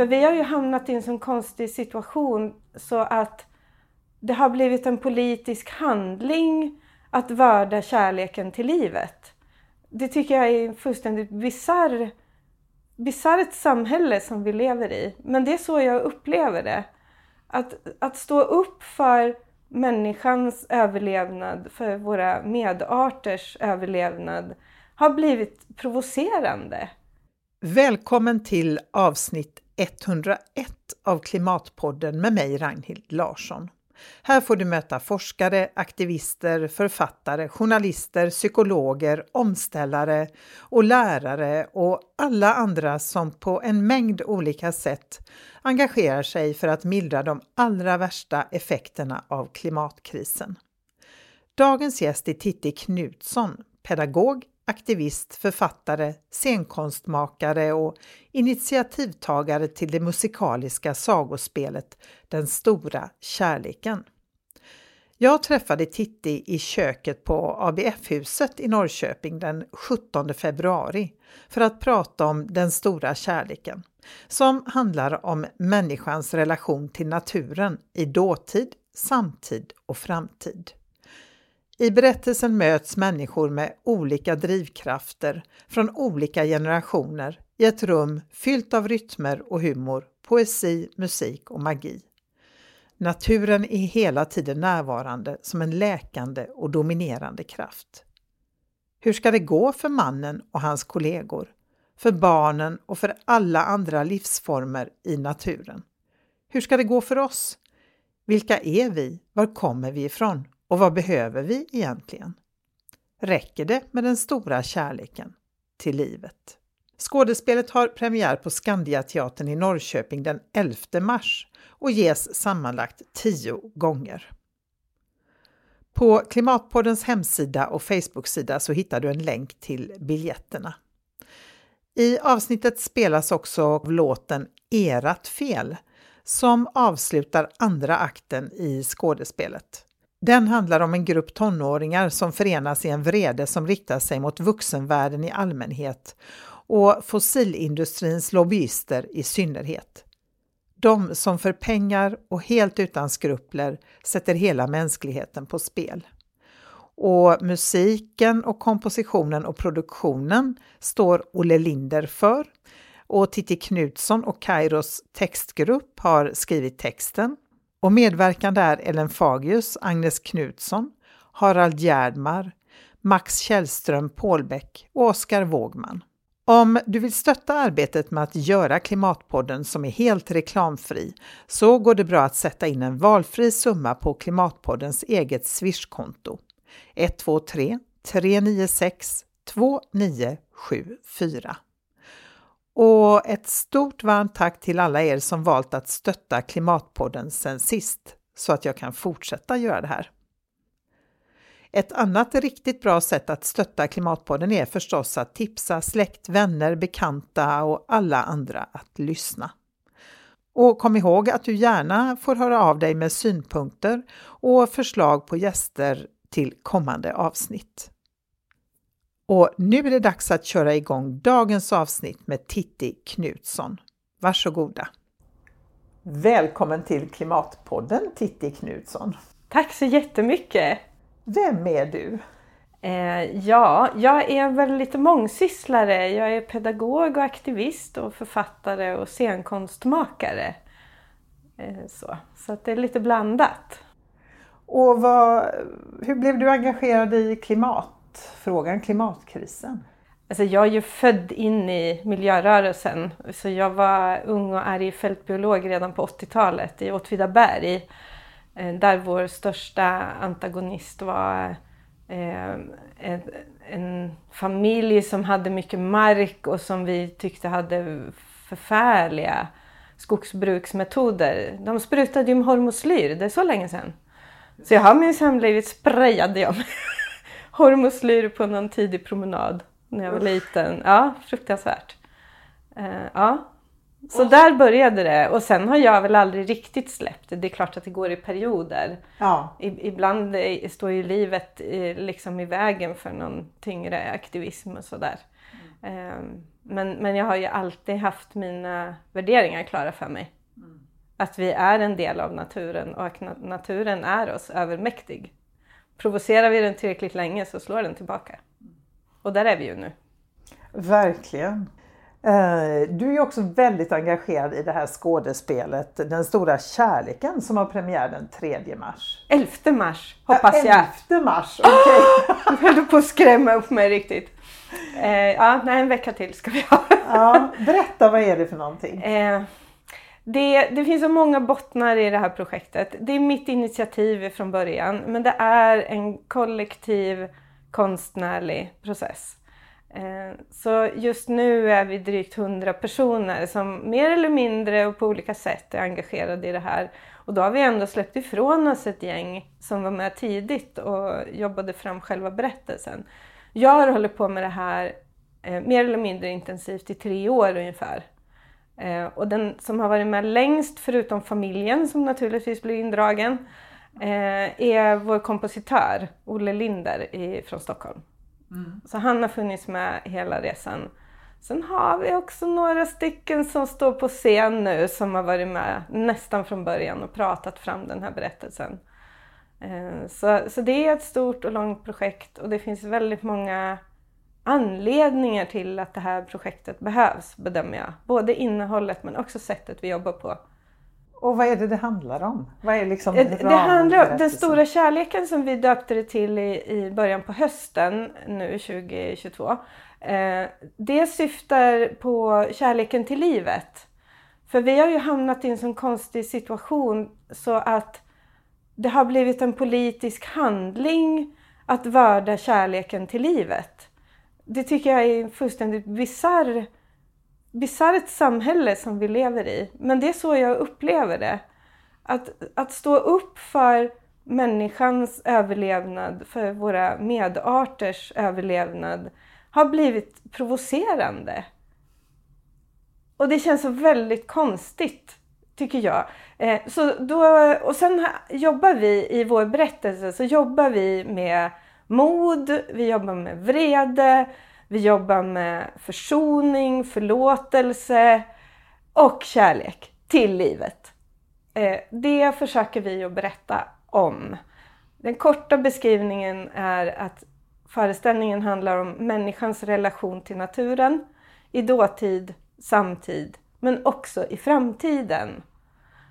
För vi har ju hamnat i en sån konstig situation så att det har blivit en politisk handling att värda kärleken till livet. Det tycker jag är en fullständigt bisarr bisarrt samhälle som vi lever i. Men det är så jag upplever det. Att, att stå upp för människans överlevnad, för våra medarters överlevnad, har blivit provocerande. Välkommen till avsnitt 101 av Klimatpodden med mig Ragnhild Larsson. Här får du möta forskare, aktivister, författare, journalister, psykologer, omställare och lärare och alla andra som på en mängd olika sätt engagerar sig för att mildra de allra värsta effekterna av klimatkrisen. Dagens gäst är Titti Knutsson, pedagog, aktivist, författare, scenkonstmakare och initiativtagare till det musikaliska sagospelet Den stora kärleken. Jag träffade Titti i köket på ABF-huset i Norrköping den 17 februari för att prata om Den stora kärleken, som handlar om människans relation till naturen i dåtid, samtid och framtid. I berättelsen möts människor med olika drivkrafter från olika generationer i ett rum fyllt av rytmer och humor, poesi, musik och magi. Naturen är hela tiden närvarande som en läkande och dominerande kraft. Hur ska det gå för mannen och hans kollegor, för barnen och för alla andra livsformer i naturen? Hur ska det gå för oss? Vilka är vi? Var kommer vi ifrån? Och vad behöver vi egentligen? Räcker det med den stora kärleken till livet? Skådespelet har premiär på Skandiateatern i Norrköping den 11 mars och ges sammanlagt tio gånger. På Klimatpoddens hemsida och Facebooksida så hittar du en länk till biljetterna. I avsnittet spelas också låten Erat fel som avslutar andra akten i skådespelet. Den handlar om en grupp tonåringar som förenas i en vrede som riktar sig mot vuxenvärlden i allmänhet och fossilindustrins lobbyister i synnerhet. De som för pengar och helt utan skrupler sätter hela mänskligheten på spel. Och musiken och kompositionen och produktionen står Olle Linder för och Titti Knutsson och Kairos textgrupp har skrivit texten och medverkande är Ellen Fagius, Agnes Knutsson, Harald Gärdmar, Max Källström Pålbäck och Oskar Wågman. Om du vill stötta arbetet med att göra Klimatpodden som är helt reklamfri så går det bra att sätta in en valfri summa på Klimatpoddens eget Swish-konto 123 396 2974. Och ett stort varmt tack till alla er som valt att stötta Klimatpodden sen sist så att jag kan fortsätta göra det här. Ett annat riktigt bra sätt att stötta Klimatpodden är förstås att tipsa släkt, vänner, bekanta och alla andra att lyssna. Och kom ihåg att du gärna får höra av dig med synpunkter och förslag på gäster till kommande avsnitt. Och nu är det dags att köra igång dagens avsnitt med Titti Knutsson. Varsågoda! Välkommen till Klimatpodden Titti Knutsson! Tack så jättemycket! Vem är du? Eh, ja, jag är väl lite mångsysslare. Jag är pedagog och aktivist och författare och scenkonstmakare. Eh, så så det är lite blandat. Och vad, hur blev du engagerad i klimatfrågan, klimatkrisen? Alltså jag är ju född in i miljörörelsen. Så jag var ung och arg fältbiolog redan på 80-talet i Åtvidaberg. Eh, där vår största antagonist var eh, en, en, familj som hade mycket mark och som vi tyckte hade förfärliga skogsbruksmetoder. De sprutade ju med hormoslyr, det är så länge sedan. Så jag har minsann blivit sprayad jag med hormoslyr på någon tidig promenad när jag var liten. Ja, fruktansvärt. Uh, ja. Så där började det och sen har jag väl aldrig riktigt släppt det. Det är klart att det går i perioder. Ja. ibland står ju livet liksom i vägen för någon tyngre aktivism och sådär. Mm. Men, men jag har ju alltid haft mina värderingar klara för mig. Att vi är en del av naturen och att naturen är oss övermäktig. Provocerar vi den tillräckligt länge så slår den tillbaka. Och där är vi ju nu. Verkligen. Eh, du är också väldigt engagerad i det här skådespelet Den stora kärleken som har premiär den 3 mars. 11 mars hoppas jag. 11 mars, okej. Okay. du höll på att skrämma upp mig riktigt. Eh, ja, nej, en vecka till ska vi ha. ja, berätta, vad är det för någonting? Eh, det, det, finns så många bottnar i det här projektet. Det är mitt initiativ från början, men det är en kollektiv konstnärlig process. Eh, så just nu är vi drygt 100 personer som mer eller mindre och på olika sätt är engagerade i det här. Och då har vi ändå släppt ifrån oss ett gäng som var med tidigt och jobbade fram själva berättelsen. Jag har hållit på med det här eh, mer eller mindre intensivt i tre år ungefär. Eh, och den som har varit med längst, förutom familjen som naturligtvis blir indragen, eh, är vår kompositör Olle Linder i, från Stockholm. Mm. Så han har funnits med hela resan. Sen har vi också några stycken som står på scen nu som har varit med nästan från början och pratat fram den här berättelsen. Eh, så, så det är ett stort och långt projekt och det finns väldigt många anledningar till att det här projektet behövs, bedömer jag. Både innehållet men också sättet vi jobbar på. Och vad är det det handlar om? Vad är liksom det, det handlar om den stora kärleken som vi döpte det till i, i början på hösten nu 2022. Eh, det syftar på kärleken till livet. För vi har ju hamnat i en sån konstig situation så att det har blivit en politisk handling att värda kärleken till livet. Det tycker jag är fullständigt bisarr bisarrt samhälle som vi lever i. Men det är så jag upplever det. Att, att stå upp för människans överlevnad, för våra medarters överlevnad, har blivit provocerande. Och det känns så väldigt konstigt, tycker jag. Eh, så då, och sen jobbar vi i vår berättelse så jobbar vi med mod, vi jobbar med vrede, vi jobbar med försoning, förlåtelse och kärlek till livet. Eh, det försöker vi att berätta om. Den korta beskrivningen är att föreställningen handlar om människans relation till naturen i dåtid, samtid, men också i framtiden.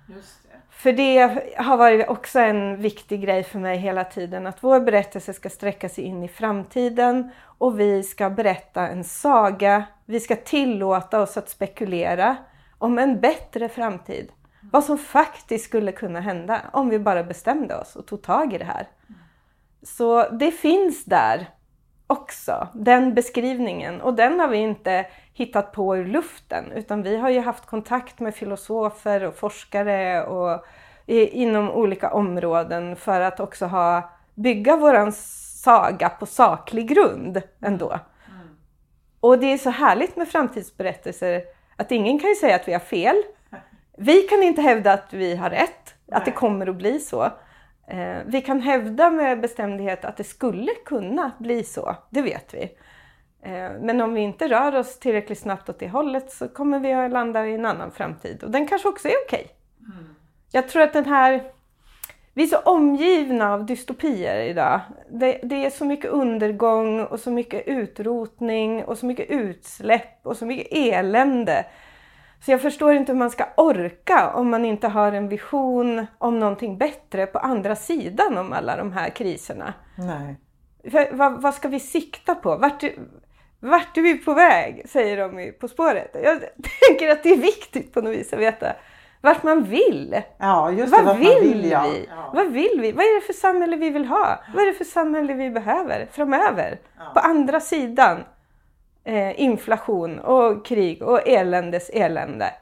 Just det. För det har varit också en viktig grej för mig hela tiden, att vår berättelse ska sträcka sig in i framtiden och vi ska berätta en saga. Vi ska tillåta oss att spekulera om en bättre framtid. Vad som faktiskt skulle kunna hända om vi bara bestämde oss och tog tag i det här. Så det finns där också, den beskrivningen. Och den har vi inte hittat på ur luften utan vi har ju haft kontakt med filosofer och forskare och inom olika områden för att också ha, bygga våran saga på saklig grund ändå. Mm. Och det är så härligt med framtidsberättelser att ingen kan ju säga att vi har fel. Vi kan inte hävda att vi har rätt, Nej. att det kommer att bli så. Eh, vi kan hävda med bestämdhet att det skulle kunna bli så, det vet vi. Eh, men om vi inte rör oss tillräckligt snabbt åt det hållet så kommer vi att landa i en annan framtid och den kanske också är okej. Okay. Mm. Jag tror att den här vi är så omgivna av dystopier idag. Det, det, är så mycket undergång och så mycket utrotning och så mycket utsläpp och så mycket elände. Så jag förstår inte hur man ska orka om man inte har en vision om någonting bättre på andra sidan om alla de här kriserna. Nej. För, vad, vad, ska vi sikta på? Vart, vart är vi på väg? Säger de På spåret. Jag tänker att det är viktigt på något vis att veta vart man vill. Ja, just det, vad vill man vill. Ja. Vi? Ja. Vad vill vi? Vad är det för samhälle vi vill ha? Vad är det för samhälle vi behöver framöver? Ja. På andra sidan eh, inflation och krig och eländes elände.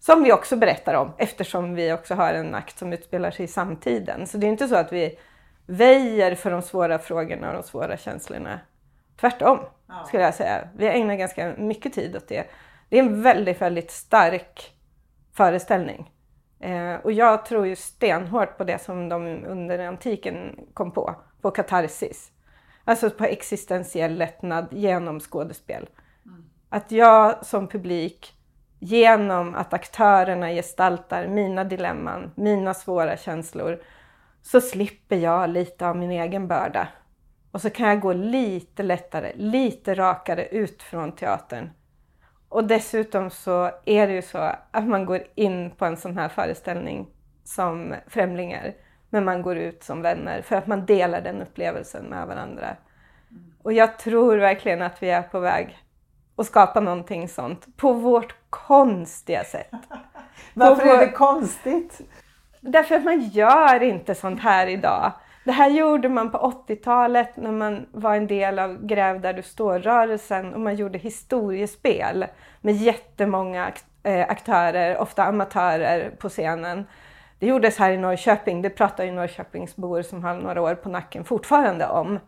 Som vi också berättar om eftersom vi också har en akt som utspelar sig i samtiden. Så det är inte så att vi väjer för de svåra frågorna och de svåra känslorna. Tvärtom ja. skulle jag säga. Vi ägnar ganska mycket tid åt det. Det är en väldigt, väldigt stark föreställning. Eh, och jag tror ju stenhårt på det som de under antiken kom på, på katarsis. Alltså på existentiell lättnad genom skådespel. Mm. Att jag som publik genom att aktörerna gestaltar mina dilemman, mina svåra känslor, så slipper jag lite av min egen börda. Och så kan jag gå lite lättare, lite rakare ut från teatern. Och dessutom så är det ju så att man går in på en sån här föreställning som främlingar, men man går ut som vänner för att man delar den upplevelsen med varandra. Och jag tror verkligen att vi är på väg att skapa någonting sånt på vårt konstiga sätt. Varför vår... är det konstigt? Därför att man gör inte sånt här idag. Det här gjorde man på 80-talet när man var en del av Gräv där du står-rörelsen och man gjorde historiespel med jättemånga eh, aktörer, ofta amatörer på scenen. Det gjordes här i Norrköping, det pratar ju Norrköpingsbor som har några år på nacken fortfarande om. Mm.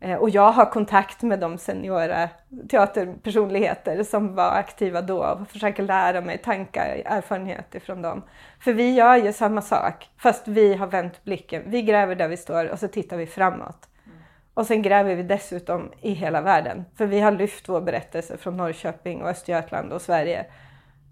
Eh, och jag har kontakt med de seniora teaterpersonligheter som var aktiva då och försöker lära mig tankar, erfarenheter från dem. För vi gör ju samma sak, fast vi har vänt blicken. Vi gräver där vi står och så tittar vi framåt. Mm. Och sen gräver vi dessutom i hela världen. För vi har lyft vår berättelse från Norrköping och Östergötland och Sverige.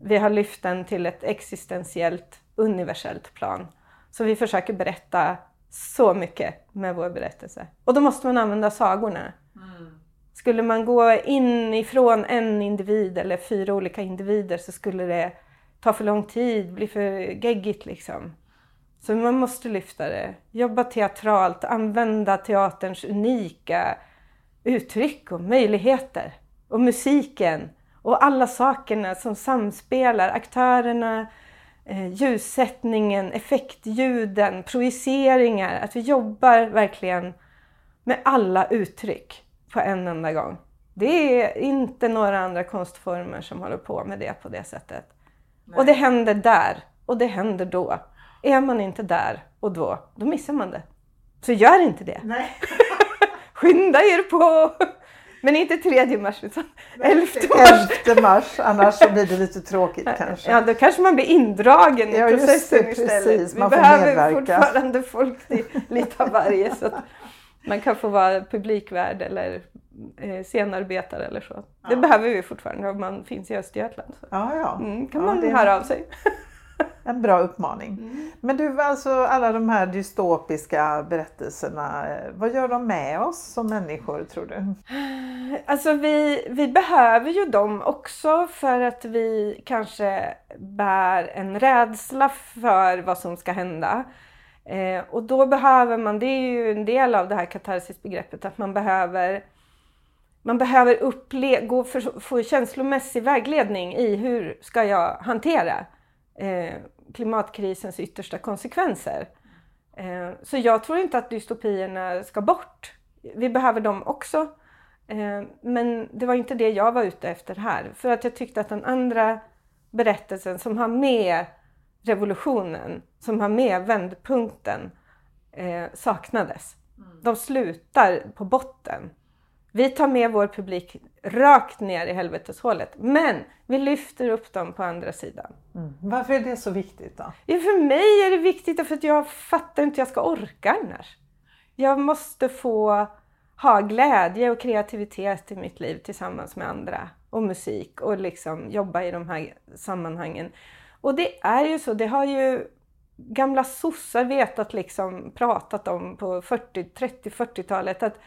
Vi har lyft den till ett existentiellt, universellt plan. Så vi försöker berätta så mycket med vår berättelse. Och då måste man använda sagorna. Mm. Skulle man gå in ifrån en individ eller fyra olika individer så skulle det ta för lång tid, bli för geggigt liksom. Så man måste lyfta det, jobba teatralt, använda teaterns unika uttryck och möjligheter. Och musiken och alla sakerna som samspelar, aktörerna, ljussättningen, effektljuden, projiceringar. Att vi jobbar verkligen med alla uttryck på en enda gång. Det är inte några andra konstformer som håller på med det på det sättet. Nej. Och det händer där och det händer då. Är man inte där och då, då missar man det. Så gör inte det. Nej. Skynda er på! Men inte 3 mars utan 11 mars. 11 mars, annars blir det lite tråkigt kanske. Ja, då kanske man blir indragen ja, i processen det, istället. Precis, Vi behöver fortfarande folk till lite av varje så att man kan få vara publikvärd eller eh, scenarbetare eller så. Ja. Det behöver vi fortfarande om man finns i Östergötland. Så. Ja, ja. Mm, kan ja, man det... höra av sig. En bra uppmaning. Mm. Men du, alltså alla de här dystopiska berättelserna, vad gör de med oss som människor tror du? Alltså vi, vi behöver ju dem också för att vi kanske bär en rädsla för vad som ska hända. Eh, och då behöver man, det är ju en del av det här katarsisbegreppet, att man behöver man behöver upple- gå för, få känslomässig vägledning i hur ska jag hantera eh, klimatkrisens yttersta konsekvenser. Eh, så jag tror inte att dystopierna ska bort. Vi behöver dem också. Eh, men det var inte det jag var ute efter här. För att jag tyckte att den andra berättelsen som har med revolutionen, som har med vändpunkten, eh, saknades. Mm. De slutar på botten. Vi tar med vår publik rakt ner i helveteshålet. Men vi lyfter upp dem på andra sidan. Mm. Varför är det så viktigt då? Ja, för mig är det viktigt för att jag fattar inte hur jag ska orka annars. Jag måste få ha glädje och kreativitet i mitt liv tillsammans med andra. Och musik och liksom jobba i de här sammanhangen. Och det är ju så, det har ju gamla sossar vetat liksom, pratat om på 40, 30, 40-talet att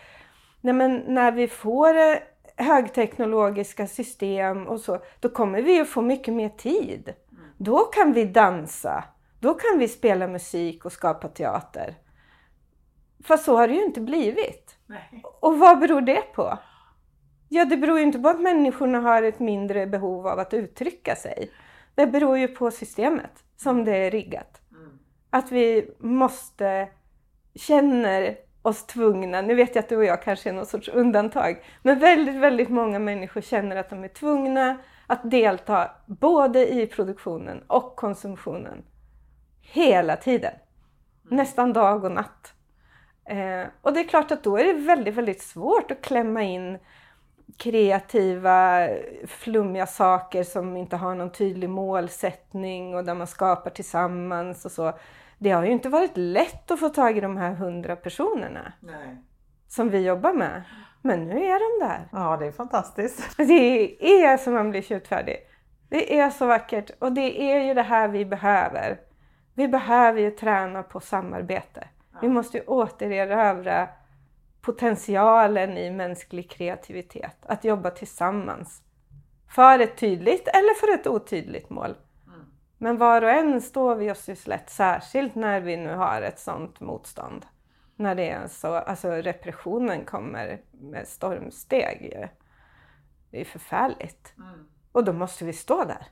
nej men när vi får eh, högteknologiska system och så, då kommer vi att få mycket mer tid. Mm. Då kan vi dansa, då kan vi spela musik och skapa teater. Fast så har det ju inte blivit. Nej. Och vad beror det på? Ja, det beror ju inte på att människorna har ett mindre behov av att uttrycka sig. Det beror ju på systemet som det är riggat. Mm. Att vi måste, känner oss tvungna, nu vet jag att du och jag kanske är någon sorts undantag, men väldigt, väldigt många människor känner att de är tvungna att delta både i produktionen och konsumtionen. Hela tiden. Mm. Nästan dag och natt. Eh, och det är klart att då är det väldigt, väldigt svårt att klämma in kreativa, flummiga saker som inte har någon tydlig målsättning och där man skapar tillsammans och så det har ju inte varit lätt att få tag i de här hundra personerna Nej. som vi jobbar med. Men nu är de där. Ja, det är fantastiskt. Det är som man blir tjutfärdig. Det är så vackert och det är ju det här vi behöver. Vi behöver ju träna på samarbete. Vi måste ju återerövra potentialen i mänsklig kreativitet. Att jobba tillsammans. För ett tydligt eller för ett otydligt mål. Men var och en står vi oss ju slätt, särskilt när vi nu har ett sånt motstånd. När det är så, alltså repressionen kommer med stormsteg. Det är förfärligt. Mm. Och då måste vi stå där.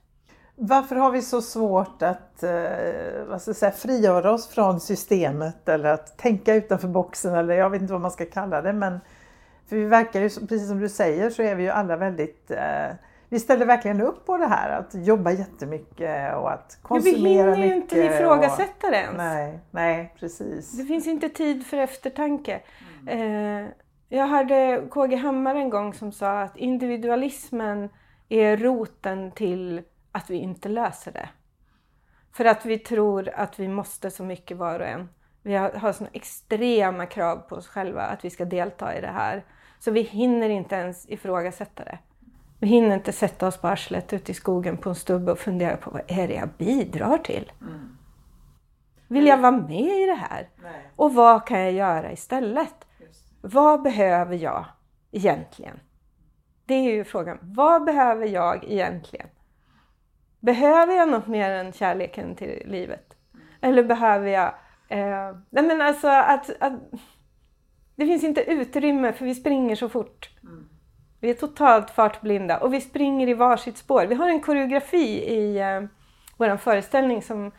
Varför har vi så svårt att eh, vad ska jag säga, frigöra oss från systemet eller att tänka utanför boxen eller jag vet inte vad man ska kalla det men för vi verkar ju, precis som du säger så är vi ju alla väldigt eh, vi ställer verkligen upp på det här att jobba jättemycket och att konsumera mycket. Vi hinner ju inte ifrågasätta och, det ens. Nej, nej, precis. Det finns inte tid för eftertanke. Mm. Eh, jag hörde KG Hammar en gång som sa att individualismen är roten till att vi inte löser det. För att vi tror att vi måste så mycket var och en. Vi har, har såna extrema krav på oss själva att vi ska delta i det här. Så vi hinner inte ens ifrågasätta det. Vi hinner inte sätta oss på arslet ute i skogen på en stubbe och fundera på vad är det jag bidrar till? Mm. Vill jag vara med i det här? Nej. Och vad kan jag göra istället? Vad behöver jag egentligen? Det är ju frågan. Vad behöver jag egentligen? Behöver jag något mer än kärleken till livet? Eller behöver jag... Eh, nej men alltså att, att, Det finns inte utrymme för vi springer så fort. Mm. Vi är totalt fartblinda och vi springer i varsitt spår. Vi har en koreografi i eh, vår föreställning som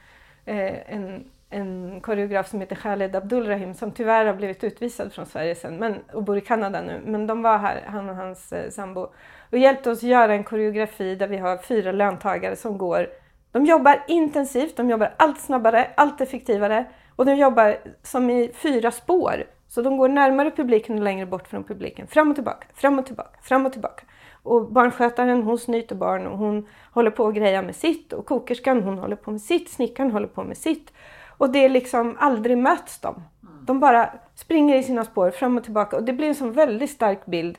eh, en, en koreograf som heter Khaled Abdulrahim som tyvärr har blivit utvisad från Sverige sen men, och bor i Kanada nu. Men de var här, han och hans eh, sambo, och hjälpte oss göra en koreografi där vi har fyra löntagare som går. De jobbar intensivt, de jobbar allt snabbare, allt effektivare och de jobbar som i fyra spår. Så de går närmare publiken och längre bort från publiken. Fram och tillbaka, fram och tillbaka, fram och tillbaka. Och barnskötaren hon snyter barn och hon håller på att greja med sitt. Och kokerskan hon håller på med sitt, snickaren håller på med sitt. Och det är liksom aldrig möts de. De bara springer i sina spår fram och tillbaka och det blir en sån väldigt stark bild.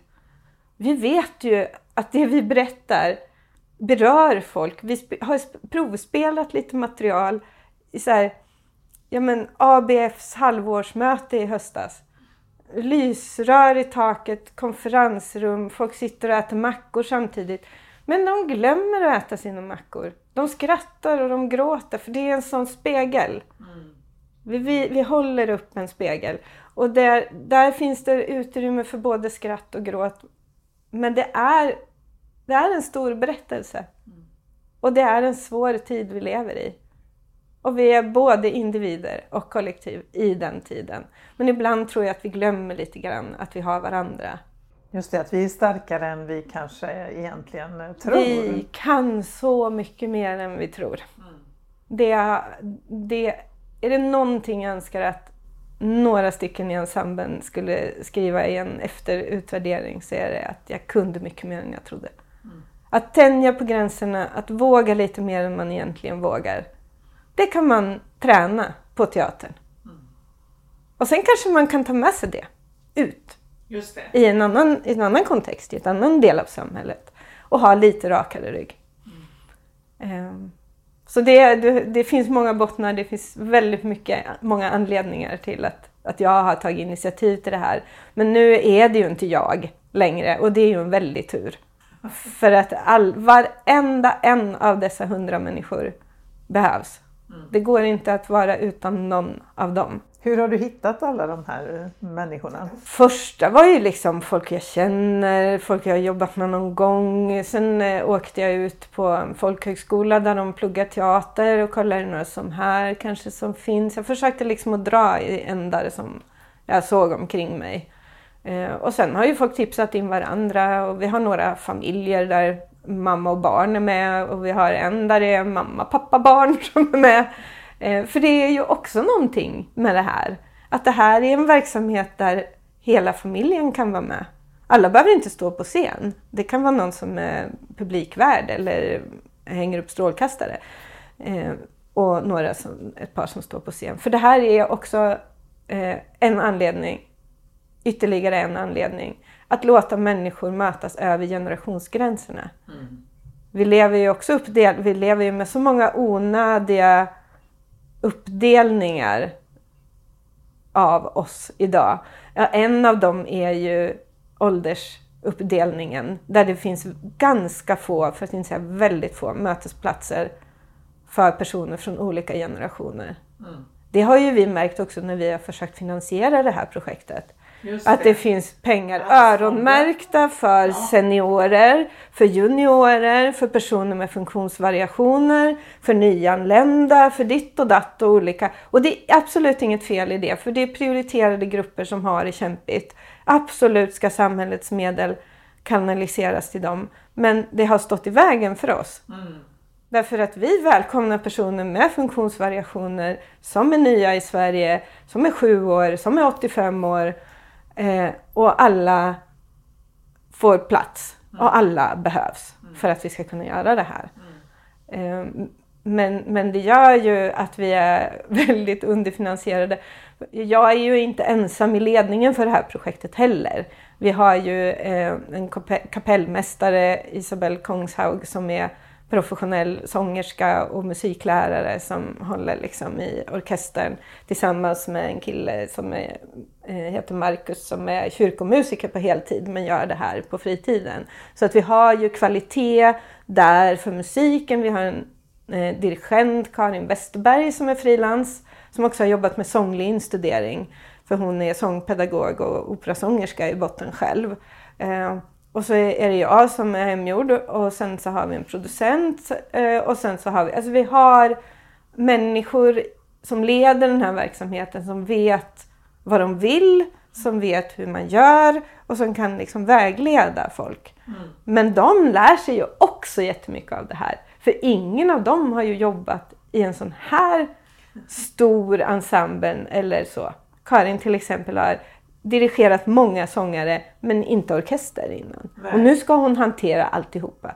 Vi vet ju att det vi berättar berör folk. Vi har provspelat lite material i så här, ja men ABFs halvårsmöte i höstas. Lysrör i taket, konferensrum, folk sitter och äter mackor samtidigt. Men de glömmer att äta sina mackor. De skrattar och de gråter för det är en sån spegel. Mm. Vi, vi, vi, håller upp en spegel och där, där finns det utrymme för både skratt och gråt. Men det är, det är en stor berättelse. Mm. Och det är en svår tid vi lever i. Och vi är både individer och kollektiv i den tiden. Men ibland tror jag att vi glömmer lite grann att vi har varandra. Just det, att vi är starkare än vi kanske egentligen tror. Vi kan så mycket mer än vi tror. Mm. Det, det, är det någonting jag önskar att några stycken i ensemblen skulle skriva i en efterutvärdering så är det att jag kunde mycket mer än jag trodde. Mm. Att tänja på gränserna, att våga lite mer än man egentligen vågar. Det kan man träna på teatern. Mm. Och sen kanske man kan ta med sig det ut. Det. I, en annan, I en annan kontext, i en annan del av samhället. Och ha lite rakare rygg. Mm. Um, så det, det, det, finns många bottnar, det finns väldigt mycket, många anledningar till att, att jag har tagit initiativ till det här. Men nu är det ju inte jag längre och det är ju en väldig tur. För att all, varenda en av dessa hundra människor behövs. Mm. Det går inte att vara utan någon av dem. Hur har du hittat alla de här människorna? Första var ju liksom folk jag känner, folk jag har jobbat med någon gång. Sen eh, åkte jag ut på en folkhögskola där de pluggar teater och kollade några som här kanske som finns. Jag försökte liksom att dra i ändar som jag såg omkring mig. Eh, och sen har ju folk tipsat in varandra och vi har några familjer där mamma och barn är med och vi har en där det är mamma, pappa, barn som är med. Eh, för det är ju också någonting med det här. Att det här är en verksamhet där hela familjen kan vara med. Alla behöver inte stå på scen. Det kan vara någon som är publikvärd eller hänger upp strålkastare. Eh, och några som, ett par som står på scen. För det här är också eh, en anledning ytterligare en anledning. Att låta människor mötas över generationsgränserna. Mm. Vi lever ju också uppdel vi lever ju med så många onödiga uppdelningar av oss idag. Ja, en av dem är ju åldersuppdelningen där det finns ganska få, för att inte säga väldigt få, mötesplatser för personer från olika generationer. Mm. Det har ju vi märkt också när vi har försökt finansiera det här projektet. Det. Att det finns pengar öronmärkta för ja. seniorer, för juniorer, för personer med funktionsvariationer, för nyanlända, för ditt och datt och olika. Och det är absolut inget fel i det, för det är prioriterade grupper som har det kämpigt. Absolut ska samhällets medel kanaliseras till dem. Men det har stått i vägen för oss. Mm. Därför att vi välkomnar personer med funktionsvariationer som är nya i Sverige, som är sju år, som är 85 år eh, och alla får plats mm. och alla behövs mm. för att vi ska kunna göra det här. Mm. Eh, men, men det gör ju att vi är väldigt underfinansierade. Jag är ju inte ensam i ledningen för det här projektet heller. Vi har ju eh, en kapellmästare, Isabel Kongshaug, som är professionell sångerska och musiklärare som håller liksom i orkestern tillsammans med en kille som är, eh, heter Marcus som är kyrkomusiker på heltid men gör det här på fritiden. Så att vi har ju kvalitet där för musiken. Vi har en eh, dirigent, Karin Westerberg, som är frilans som också har jobbat med sånglig instudering för hon är sångpedagog och operasångerska i botten själv. Eh, och så är det jag som är hemgjord och sen så har vi en producent eh, och sen så har vi, alltså vi har människor som leder den här verksamheten som vet vad de vill, som vet hur man gör och som kan liksom vägleda folk. Mm. Men de lär sig ju också jättemycket av det här. För ingen av dem har ju jobbat i en sån här stor ensemble eller så. Karin till exempel har dirigerat många sångare men inte orkester innan. Nej. Och nu ska hon hantera alltihopa.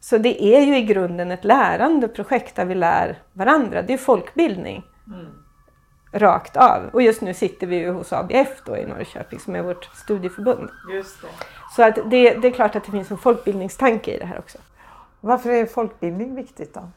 Så det är ju i grunden ett lärande projekt där vi lär varandra. Det är folkbildning. Mm. Rakt av. Och just nu sitter vi ju hos ABF då i Norrköping som är vårt studieförbund. Just det. Så att det, det är klart att det finns en folkbildningstanke i det här också. Varför är folkbildning viktigt då?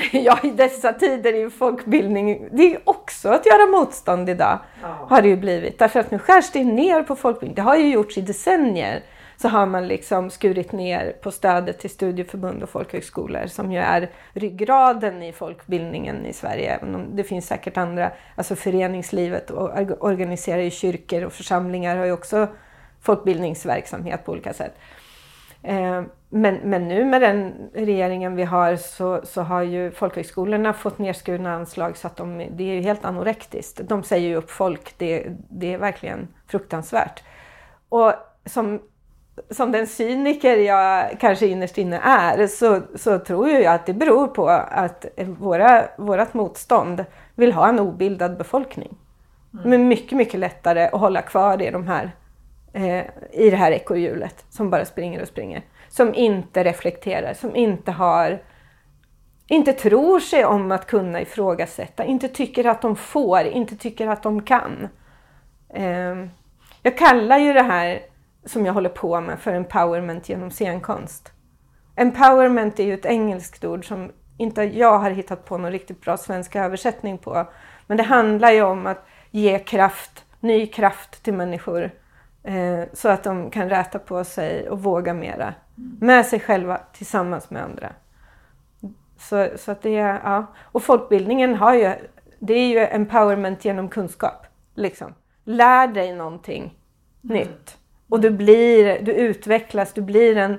Ja, i dessa tider är folkbildning, det är också att göra motstånd idag. Ja. Har det ju blivit. Därför att nu skärs det ner på folkbildning. Det har ju gjorts i decennier. Så har man liksom skurit ner på stödet till studieförbund och folkhögskolor som ju är ryggraden i folkbildningen i Sverige. Det finns säkert andra, alltså föreningslivet och organiserar ju kyrkor och församlingar har ju också folkbildningsverksamhet på olika sätt. Eh, men, men nu med den regeringen vi har så, så har ju folkhögskolorna fått nedskurna anslag så att de, det är ju helt anorektiskt. De säger ju upp folk, det, det är verkligen fruktansvärt. Och som, som den cyniker jag kanske innerst inne är så, så tror jag att det beror på att våra, vårat motstånd vill ha en obildad befolkning. Mm. Men mycket, mycket lättare att hålla kvar i, de här, eh, i det här ekorrhjulet som bara springer och springer som inte reflekterar, som inte har inte tror sig om att kunna ifrågasätta, inte tycker att de får, inte tycker att de kan. Ehm, jag kallar ju det här som jag håller på med för empowerment genom scenkonst. Empowerment är ju ett engelskt ord som inte jag har hittat på någon riktigt bra svensk översättning på. Men det handlar ju om att ge kraft, ny kraft till människor eh, så att de kan räta på sig och våga mera. Med sig själva tillsammans med andra. Så, så att det är, ja. Och folkbildningen har ju, det är ju empowerment genom kunskap. Liksom. Lär dig någonting mm. nytt. Och du blir, du utvecklas, du blir en,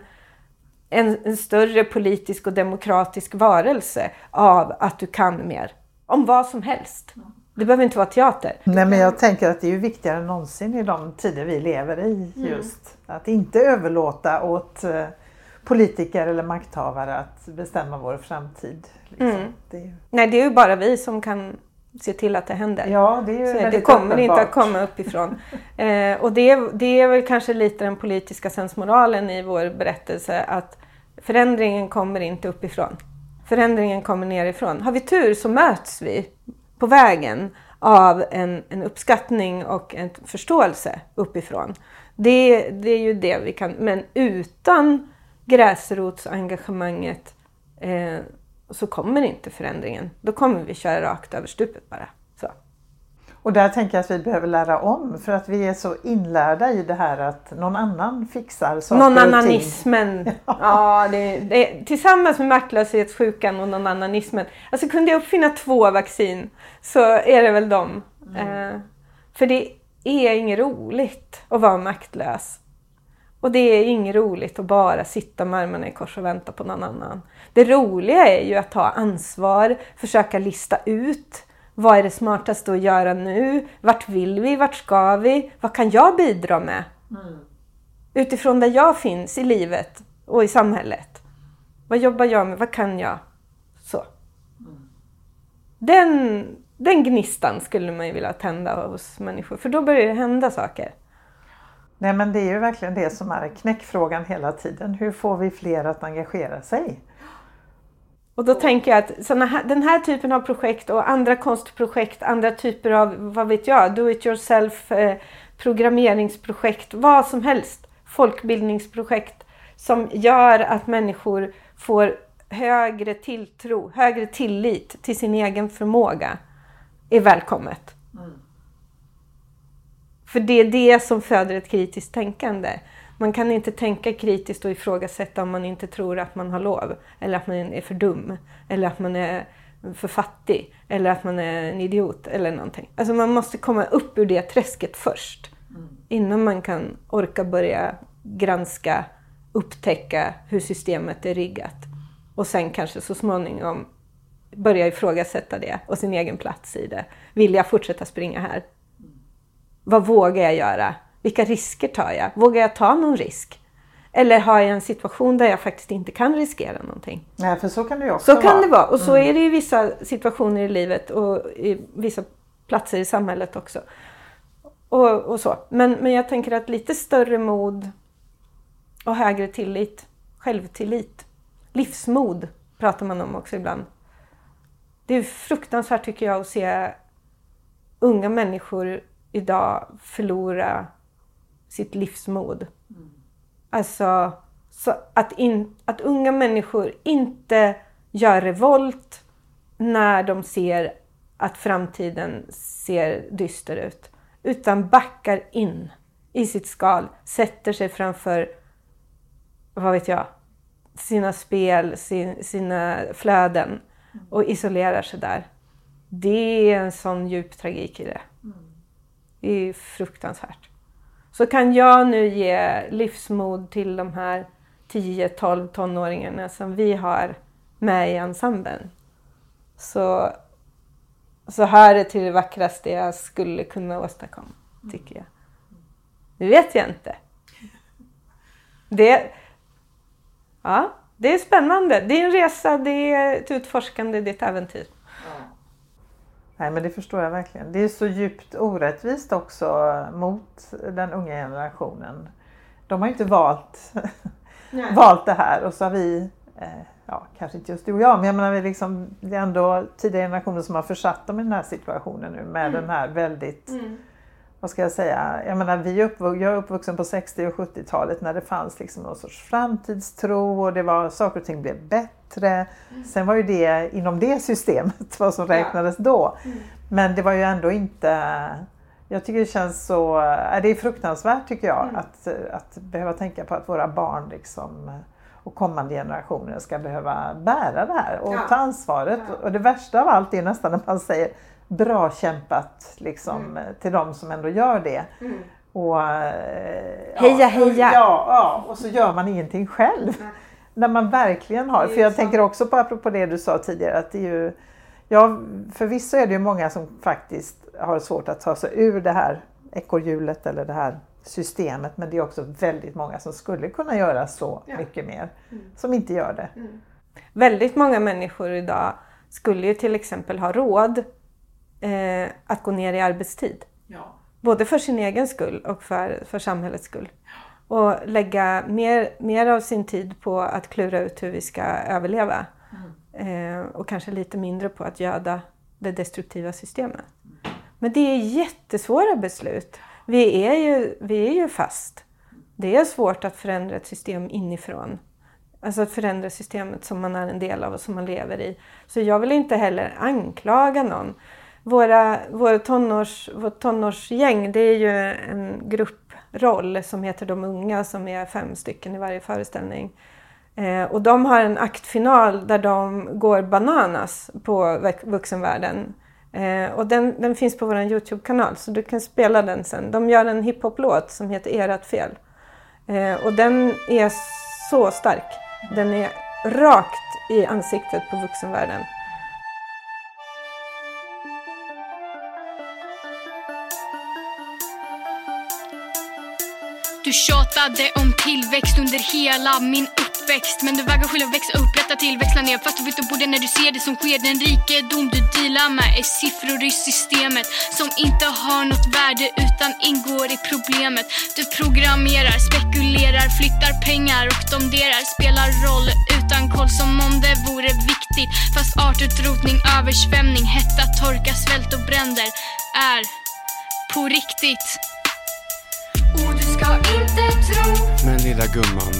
en, en, större politisk och demokratisk varelse av att du kan mer. Om vad som helst. Det behöver inte vara teater. Nej men jag tänker att det är ju viktigare än någonsin i de tider vi lever i mm. just. Mm. Att inte överlåta åt eh, politiker eller makthavare att bestämma vår framtid. Liksom. Mm. Det Nej det är ju bara vi som kan se till att det händer. Ja, det, är ju det kommer uppenbart. inte att komma uppifrån. eh, och det, det är väl kanske lite den politiska sensmoralen i vår berättelse att förändringen kommer inte uppifrån. Förändringen kommer nerifrån. Har vi tur så möts vi på vägen av en, en uppskattning och en förståelse uppifrån. Det, det är ju det vi kan, men utan gräsrotsengagemanget eh, så kommer inte förändringen. Då kommer vi köra rakt över stupet bara. Och där tänker jag att vi behöver lära om för att vi är så inlärda i det här att någon annan fixar saker Någon annanismen. Ja, ja det, det, tillsammans med maktlöshetssjukan och någon annanismen. Alltså kunde jag uppfinna två vaccin så är det väl dem. Mm. Eh, för det är inget roligt att vara maktlös. Och det är inget roligt att bara sitta med armarna i kors och vänta på någon annan. Det roliga är ju att ta ansvar, försöka lista ut vad är det smartaste att göra nu? Vart vill vi? Vart ska vi? Vad kan jag bidra med? Mm. Utifrån där jag finns i livet och i samhället. Vad jobbar jag med? Vad kan jag? Så. Mm. Den, den gnistan skulle man ju vilja tända hos människor, för då börjar det hända saker. Nej men det är ju verkligen det som är knäckfrågan hela tiden. Hur får vi fler att engagera sig? Och då tänker jag att såna här, den här typen av projekt och andra konstprojekt, andra typer av, vad vet jag, do it yourself, eh, programmeringsprojekt, vad som helst, folkbildningsprojekt som gör att människor får högre tilltro, högre tillit till sin egen förmåga är välkommet. Mm. För det är det som föder ett kritiskt tänkande. Man kan inte tänka kritiskt och ifrågasätta om man inte tror att man har lov. Eller att man är för dum. Eller att man är för fattig. Eller att man är en idiot eller någonting. Alltså man måste komma upp ur det träsket först. Mm. Innan man kan orka börja granska, upptäcka hur systemet är riggat. Och sen kanske så småningom börja ifrågasätta det och sin egen plats i det. Vill jag fortsätta springa här? Mm. Vad vågar jag göra? Vilka risker tar jag? Vågar jag ta någon risk? Eller har jag en situation där jag faktiskt inte kan riskera någonting? Nej, för så kan det ju också så vara. Så kan det vara. Och så mm. är det i vissa situationer i livet och i vissa platser i samhället också. Och, och, så. Men, men jag tänker att lite större mod och högre tillit, självtillit, livsmod pratar man om också ibland. Det är fruktansvärt tycker jag att se unga människor idag förlora sitt livsmod. Mm. Alltså, så att, in, att unga människor inte gör revolt när de ser att framtiden ser dyster ut. Utan backar in i sitt skal, sätter sig framför, vad vet jag, sina spel, sin, sina flöden mm. och isolerar sig där. Det är en sån djup tragik i det. Mm. Det är fruktansvärt. Så kan jag nu ge livsmod till de här 10-12 tonåringarna som vi har med i ensemblen. Så, så här är till det vackraste jag skulle kunna åstadkomma, tycker jag. Det vet jag inte. Det, ja, det är spännande. Det är en resa, det är ett utforskande, det är ett äventyr. Nej men det förstår jag verkligen. Det är så djupt orättvist också mot den unga generationen. De har inte valt, valt det här och så har vi, eh, ja kanske inte just du och jag, men jag menar vi liksom, det är ändå tidigare generationer som har försatt dem i den här situationen nu med mm. den här väldigt mm vad ska jag säga, jag menar vi uppvux, jag är uppvuxen på 60 och 70-talet när det fanns liksom någon sorts framtidstro och det var, saker och ting blev bättre. Mm. Sen var ju det inom det systemet vad som räknades ja. då. Mm. Men det var ju ändå inte, jag tycker det känns så, det är fruktansvärt tycker jag mm. att, att behöva tänka på att våra barn liksom och kommande generationer ska behöva bära det här och ja. ta ansvaret. Ja. Och det värsta av allt är nästan när man säger bra kämpat liksom, mm. till de som ändå gör det. Mm. Och, eh, heja heja! Ja, ja, och så gör man ingenting själv. Mm. När man verkligen har, för jag så. tänker också på apropå det du sa tidigare att det är ju Ja, förvisso är det ju många som faktiskt har svårt att ta sig ur det här ekorrhjulet eller det här systemet men det är också väldigt många som skulle kunna göra så ja. mycket mer mm. som inte gör det. Mm. Väldigt många människor idag skulle ju till exempel ha råd eh, att gå ner i arbetstid. Ja. Både för sin egen skull och för, för samhällets skull. Och lägga mer, mer av sin tid på att klura ut hur vi ska överleva. Mm. Eh, och kanske lite mindre på att göda det destruktiva systemet. Men det är jättesvåra beslut. Vi är ju, vi är ju fast. Det är svårt att förändra ett system inifrån. Alltså att förändra systemet som man är en del av och som man lever i. Så jag vill inte heller anklaga någon. Våra, våra tonårs, vårt tonårsgäng, det är ju en grupproll som heter De unga som är fem stycken i varje föreställning. Eh, och de har en aktfinal där de går bananas på vuxenvärlden. Eh, och den, den finns på vår Youtube-kanal så du kan spela den sen. De gör en hiphop-låt som heter Erat fel. Eh, och den är så stark. Den är rakt i ansiktet på vuxenvärlden. Du tjatade om tillväxt under hela min uppväxt. Men du vägrar själv växa upp, rätta till, växla ner. Fast du vet på det när du ser det som sker. Den rikedom du dealar med är siffror i systemet Som inte har något värde utan ingår i problemet. Du programmerar, spekulerar, flyttar pengar och domderar. Spelar roll utan koll som om det vore viktigt. Fast artutrotning, översvämning, hetta, torka, svält och bränder är på riktigt ska inte tro Men lilla gumman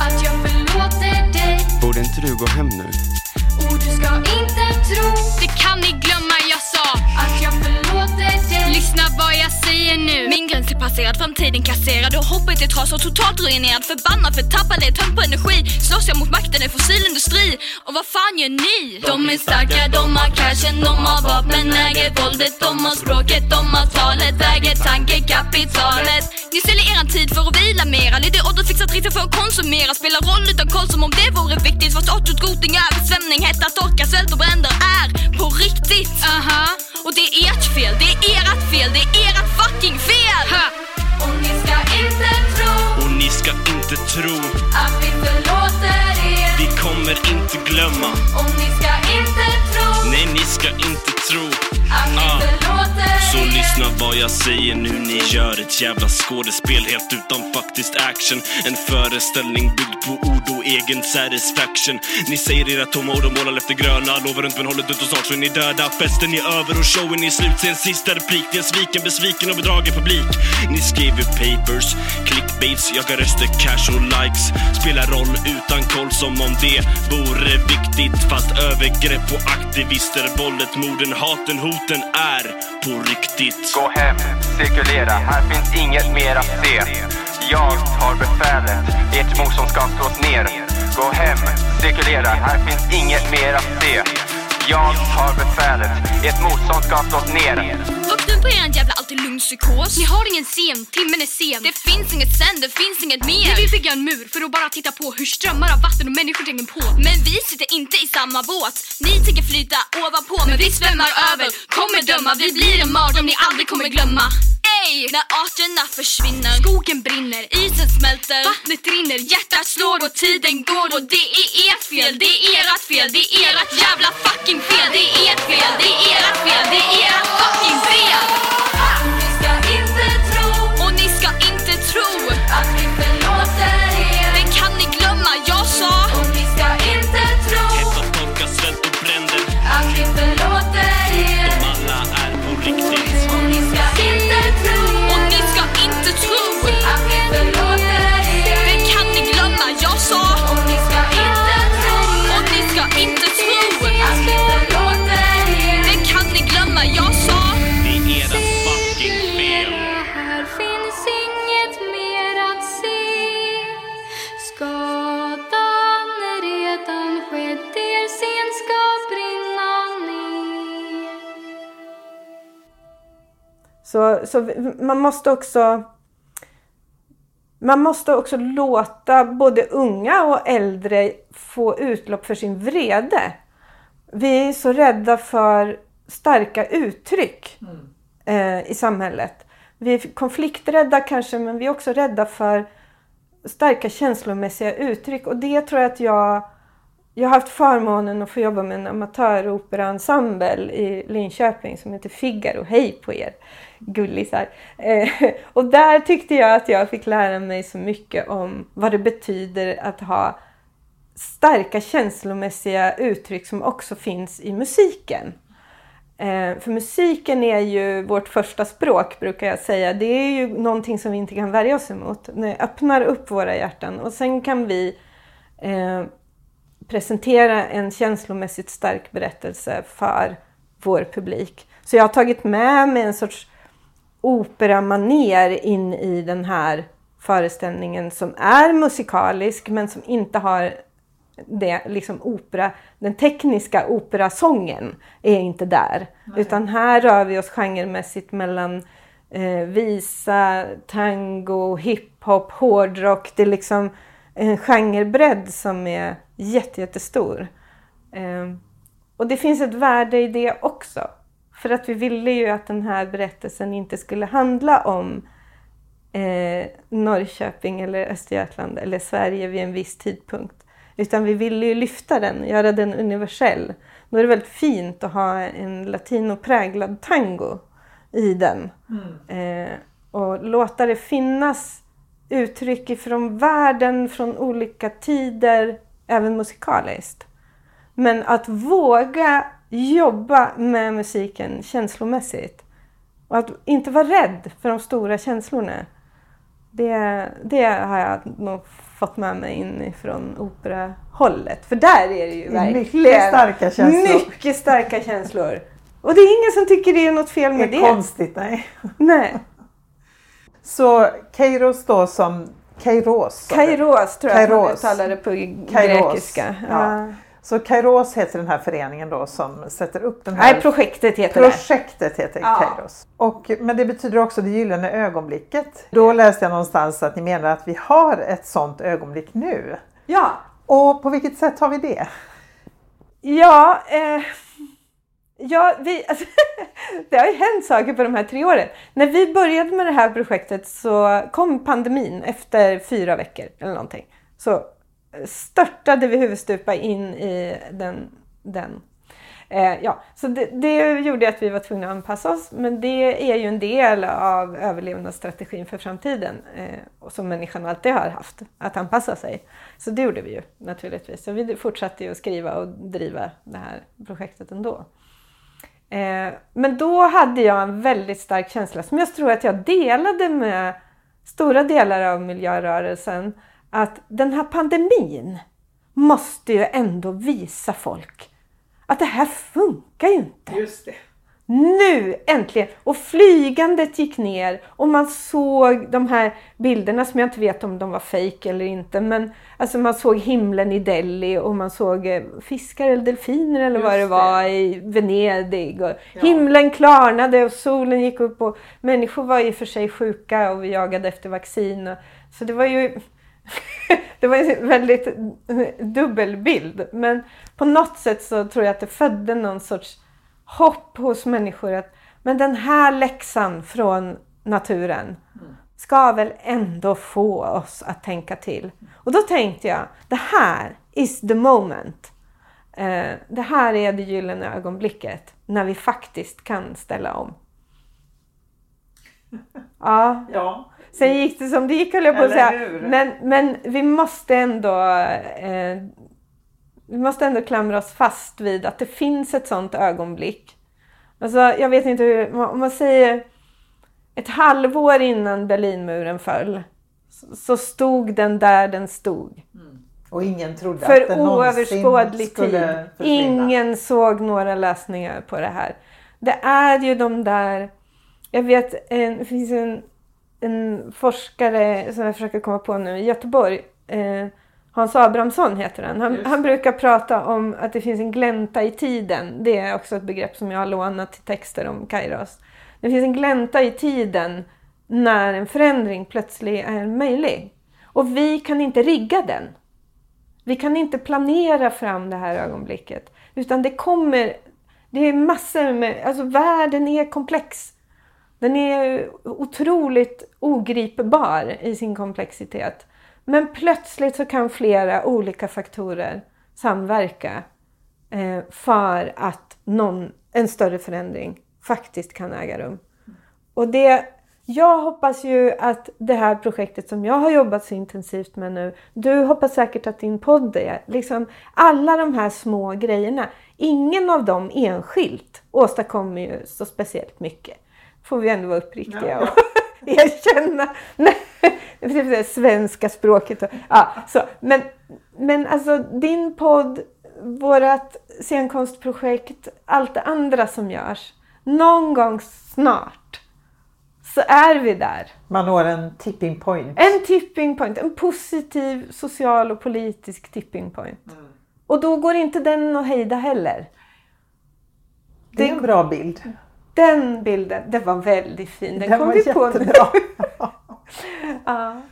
Att jag förlåter dig Borde inte du gå hem nu? Och du ska inte tro Det kan ni glömma jag Att jag förlåter dig. Lyssna vad jag säger nu. Min gräns är passerad, framtiden kasserad och hoppet är trasat totalt ruinerad. Förbannad, förtappad, är tömd på energi. Slåss jag mot makten i fossilindustri Och vad fan gör ni? De är starka, de har cashen, de har vapen, äger våldet. De har språket, de har talet, äger tankekapitalet Ni säljer eran tid för att vila mera. Lite återfixat riktigt för att konsumera. Spelar roll utan koll som om det vore viktigt. Fast återskotning, översvämning, hetta, torka, svält och bränder är på riktigt. Aha, och det är ert fel, det är ert fel, det är ert fucking fel! Ha. Och ni ska inte tro Och ni ska inte tro Att vi förlåter er Vi kommer inte glömma Och ni ska inte tro Nej, ni ska inte tro. Att vi ah. förlåter Så lyssna vad jag säger nu. Ni gör ett jävla skådespel helt utan faktisk action. En föreställning byggd på ord och egen satisfaction. Ni säger era tomma ord och målar efter gröna. Lovar runt men håller ut och snart så är ni döda. Festen är över och showen är slut. Sen sista replik. Det är en sviken, besviken och bedragen publik. Ni skriver papers, clickbaits, jagar röster, cash och likes. Spelar roll utan koll som om det vore viktigt. Fast övergrepp på aktivister, våldet, morden, haten, hoten är på riktigt. Gå hem, cirkulera, här finns inget mer att se. Jag tar befälet, ert motstånd ska slås ner. Gå hem, cirkulera, här finns inget mer att se. Jag tar befälet, ert motstånd ska slås ner. Upp på eran jävla alltid lugn psykos. Ni har ingen scen, timmen är sen. Det finns inget sen, det finns inget mer. Ni vill bygga en mur för att bara titta på hur strömmar av vatten och människor tränger på. Men vi sitter inte i samma båt. Ni tänker flyta ovanpå men vi svämmar över. Kommer döma, vi blir en mardröm ni aldrig kommer glömma. Ey! När arterna försvinner, skogen brinner, isen smälter, vattnet rinner, hjärtat slår och tiden går. Och det är ert fel, det är ert fel, det är ert jävla fucking fel, det är ert fel, det är ert fel, det är ert fucking fel! Ni ska inte tro, och ni ska inte tro Så, så man måste också man måste också låta både unga och äldre få utlopp för sin vrede. Vi är så rädda för starka uttryck eh, i samhället. Vi är konflikträdda kanske, men vi är också rädda för starka känslomässiga uttryck. Och det tror jag att jag... Jag har haft förmånen att få jobba med en amatöroperaensemble i Linköping som heter Figaro. Hej på er gullisar! Eh, och där tyckte jag att jag fick lära mig så mycket om vad det betyder att ha starka känslomässiga uttryck som också finns i musiken. Eh, för musiken är ju vårt första språk brukar jag säga. Det är ju någonting som vi inte kan värja oss emot. Det öppnar upp våra hjärtan och sen kan vi eh, presentera en känslomässigt stark berättelse för vår publik. Så jag har tagit med mig en sorts operamaner in i den här föreställningen som är musikalisk men som inte har det, liksom opera, den tekniska operasången är inte där. Nej. Utan här rör vi oss genremässigt mellan eh, visa, tango, hiphop, hårdrock. Det är liksom en genrebredd som är jättestor. Eh, och det finns ett värde i det också. För att vi ville ju att den här berättelsen inte skulle handla om eh, Norrköping eller Östergötland eller Sverige vid en viss tidpunkt. Utan vi ville ju lyfta den, göra den universell. Då är det väldigt fint att ha en latinopräglad tango i den. Mm. Eh, och låta det finnas uttryck ifrån världen, från olika tider, även musikaliskt. Men att våga jobba med musiken känslomässigt. Och att inte vara rädd för de stora känslorna. Det, det har jag nog fått med mig inifrån operahållet. För där är det ju verkligen mycket starka känslor. Mycket starka känslor. Och det är ingen som tycker det är något fel med det. Det är konstigt, nej. Nej. Så Kairos då som Kairos? Kairos tror jag Kairos. att man uttalar det på Kairos. grekiska. Ja. Så Kairos heter den här föreningen då som sätter upp den här... Nej, projektet heter projektet det. heter ja. Kairos. Och, men det betyder också det gyllene ögonblicket. Då läste jag någonstans att ni menar att vi har ett sånt ögonblick nu. Ja. Och på vilket sätt har vi det? Ja, eh, ja vi, alltså, det har ju hänt saker på de här tre åren. När vi började med det här projektet så kom pandemin efter fyra veckor eller någonting. Så störtade vi huvudstupa in i den. den. Eh, ja, så det, det, gjorde att vi var tvungna att anpassa oss. Men det är ju en del av överlevnadsstrategin för framtiden eh, som människan alltid har haft, att anpassa sig. Så det gjorde vi ju naturligtvis. Så vi fortsatte ju att skriva och driva det här projektet ändå. Eh, men då hade jag en väldigt stark känsla som jag tror att jag delade med stora delar av miljörörelsen att den här pandemin måste ju ändå visa folk att det här funkar ju inte. Just det. Nu äntligen! Och flygandet gick ner och man såg de här bilderna som jag inte vet om de var fejk eller inte. Men alltså man såg himlen i Delhi och man såg eh, fiskar eller delfiner eller Just vad det var det. i Venedig. Och ja. Himlen klarnade och solen gick upp och människor var i och för sig sjuka och vi jagade efter vaccin. Så det var ju det var en väldigt dubbel bild. Men på något sätt så tror jag att det födde någon sorts hopp hos människor att men den här läxan från naturen ska väl ändå få oss att tänka till. Och då tänkte jag, det här is the moment. Eh, det här är det gyllene ögonblicket när vi faktiskt kan ställa om. Ja. ja. Sen gick det som det gick höll jag på att säga. Men, men vi måste ändå eh, vi måste ändå klamra oss fast vid att det finns ett sånt ögonblick. Alltså, jag vet inte hur, om man säger ett halvår innan Berlinmuren föll så stod den där den stod. Mm. Och ingen trodde För att den oöverskådlig tid. Försvinna. Ingen såg några lösningar på det här. Det är ju de där, jag vet, det finns en en forskare som jag försöker komma på nu i Göteborg. Eh, Hans Abrahamsson heter han. Han, han, brukar prata om att det finns en glänta i tiden. Det är också ett begrepp som jag har lånat till texter om Kairos. Det finns en glänta i tiden när en förändring plötsligt är möjlig. Och vi kan inte rigga den. Vi kan inte planera fram det här ögonblicket. Utan det kommer, det är massor med, alltså världen är komplex. Den är otroligt ogripbar i sin komplexitet. Men plötsligt så kan flera olika faktorer samverka eh, för att någon, en större förändring faktiskt kan äga rum. Och det, Jag hoppas ju att det här projektet som jag har jobbat så intensivt med nu, du hoppas säkert att din podd är, liksom alla de här små grejerna, ingen av dem enskilt åstadkommer ju så speciellt mycket. Får vi ändå vara uppriktiga och erkänna. Nej, svenska språket. Och, ja, så. Men, men alltså din podd, vårt scenkonstprojekt, allt det andra som görs. Någon gång snart så är vi där. Man når en tipping point. En tipping point, en positiv social och politisk tipping point. Mm. Och då går inte den att hejda heller. Det är en bra bild. Den bilden, den var väldigt fin. Den, den kom vi på nu. ja.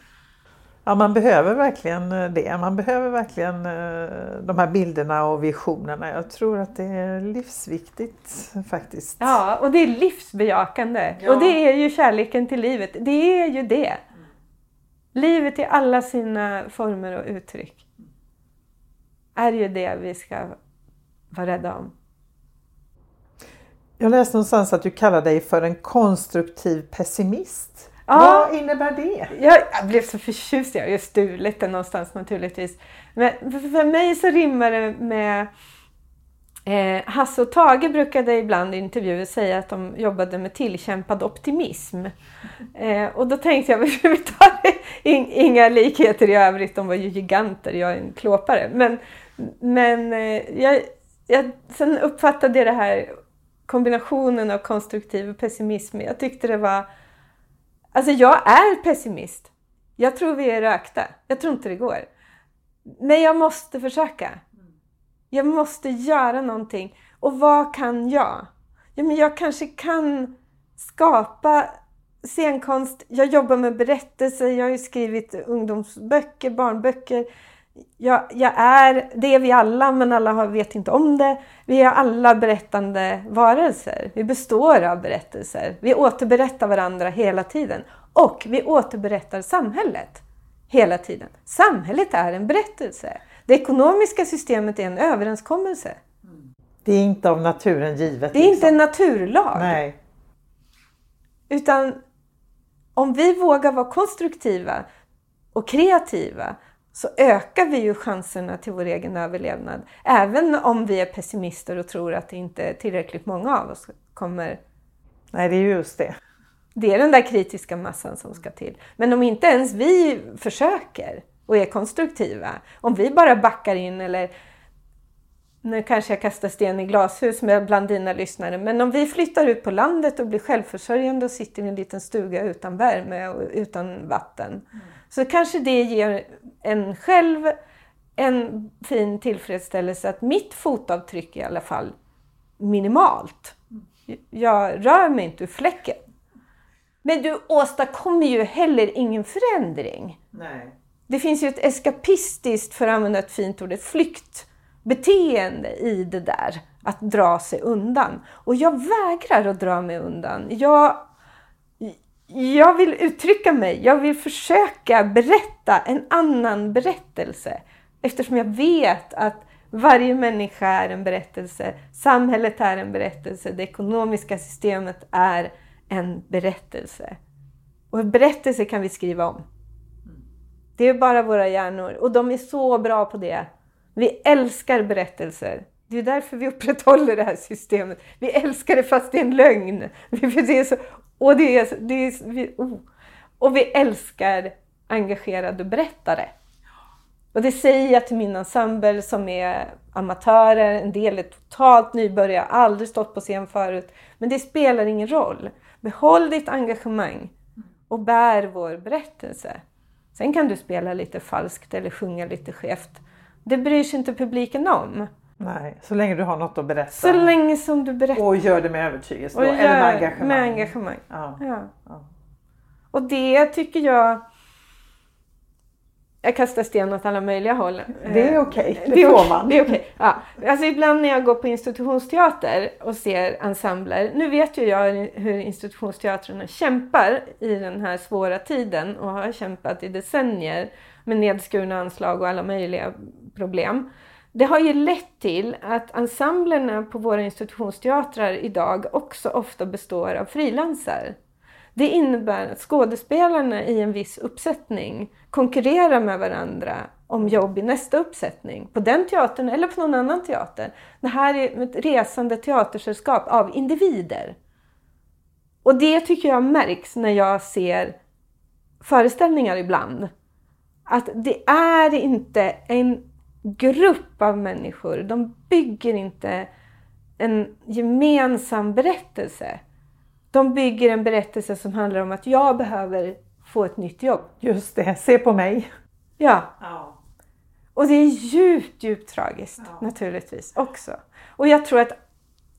Ja, man behöver verkligen eh, det. Man behöver verkligen eh, de här bilderna och visionerna. Jag tror att det är livsviktigt faktiskt. Ja, och det är livsbejakande. Ja. Och det är ju kärleken till livet. Det är ju det. Livet i alla sina former och uttryck är ju det vi ska vara rädda om. Jag läste någonstans att du kallar dig för en konstruktiv pessimist. Ja, Vad innebär det? Jag, jag blev så förtjust, jag har ju stulit det någonstans naturligtvis. Men för mig så rimmar det med Eh, Hasse och Tage brukade ibland i intervjuer säga att de jobbade med tillkämpad optimism. Eh, och då tänkte jag, vi tar inga likheter i övrigt, de var ju giganter, jag är en klåpare. Men, men eh, jag, jag, sen uppfattade jag det här kombinationen av konstruktiv och pessimism. Jag tyckte det var Alltså jag är pessimist. Jag tror vi är rökta. Jag tror inte det går. Men jag måste försöka. Jag måste göra någonting. Och vad kan jag? Ja, men jag kanske kan skapa scenkonst. Jag jobbar med berättelser. Jag har ju skrivit ungdomsböcker, barnböcker. Jag, jag, är, det är vi alla, men alla vet inte om det. Vi är alla berättande varelser. Vi består av berättelser. Vi återberättar varandra hela tiden. Och vi återberättar samhället hela tiden. Samhället är en berättelse. Det ekonomiska systemet är en överenskommelse. Det är inte av naturen givet. Det är liksom. inte en naturlag. Nej. Utan om vi vågar vara konstruktiva och kreativa så ökar vi ju chanserna till vår egen överlevnad. Även om vi är pessimister och tror att det inte är tillräckligt många av oss kommer... Nej, det är just det. Det är den där kritiska massan som ska till. Men om inte ens vi försöker och är konstruktiva, om vi bara backar in eller nu kanske jag kastar sten i glashus med bland dina lyssnare, men om vi flyttar ut på landet och blir självförsörjande och sitter i en liten stuga utan värme och utan vatten, mm. Så kanske det ger en själv en fin tillfredsställelse att mitt fotavtryck är i alla fall minimalt. Jag rör mig inte ur fläcken. Men du åstadkommer ju heller ingen förändring. Nej. Det finns ju ett eskapistiskt, för att använda ett fint ord, ett flyktbeteende i det där. Att dra sig undan. Och jag vägrar att dra mig undan. Jag, jag vill uttrycka mig. Jag vill försöka berätta en annan berättelse. Eftersom jag vet att varje människa är en berättelse. Samhället är en berättelse. Det ekonomiska systemet är en berättelse. Och en berättelse kan vi skriva om. Det är bara våra hjärnor och de är så bra på det. Vi älskar berättelser. Det är därför vi upprätthåller det här systemet. Vi älskar det fast det är en lögn. Det är så, och, det är, det är, vi, oh. och vi älskar engagerade berättare. Och det säger jag till min ensemble som är amatörer, en del är totalt nybörjare, aldrig stått på scen förut. Men det spelar ingen roll. Behåll ditt engagemang och bär vår berättelse. Sen kan du spela lite falskt eller sjunga lite skevt. Det bryr sig inte publiken om. Nej, så länge du har något att berätta. Så länge som du berättar. Och gör det med övertygelse då, eller med engagemang. Med engagemang. Ja. Ja. ja. Och det tycker jag jag kastar sten åt alla möjliga håll. Det är okej, okay. det, det får man. Det är okay. ja. alltså ibland när jag går på institutionsteater och ser ensembler, nu vet ju jag hur institutionsteatrarna kämpar i den här svåra tiden och har kämpat i decennier med nedskurna anslag och alla möjliga problem. Det har ju lett till att ensemblerna på våra institutionsteatrar idag också ofta består av frilansare. Det innebär att skådespelarna i en viss uppsättning konkurrerar med varandra om jobb i nästa uppsättning. På den teatern eller på någon annan teater. Det här är ett resande teatersällskap av individer. Och det tycker jag märks när jag ser föreställningar ibland. Att det är inte en grupp av människor. De bygger inte en gemensam berättelse. De bygger en berättelse som handlar om att jag behöver få ett nytt jobb. Just det, se på mig. Ja, Ja. och det är djupt, djupt tragiskt Ja. naturligtvis också. Och jag tror att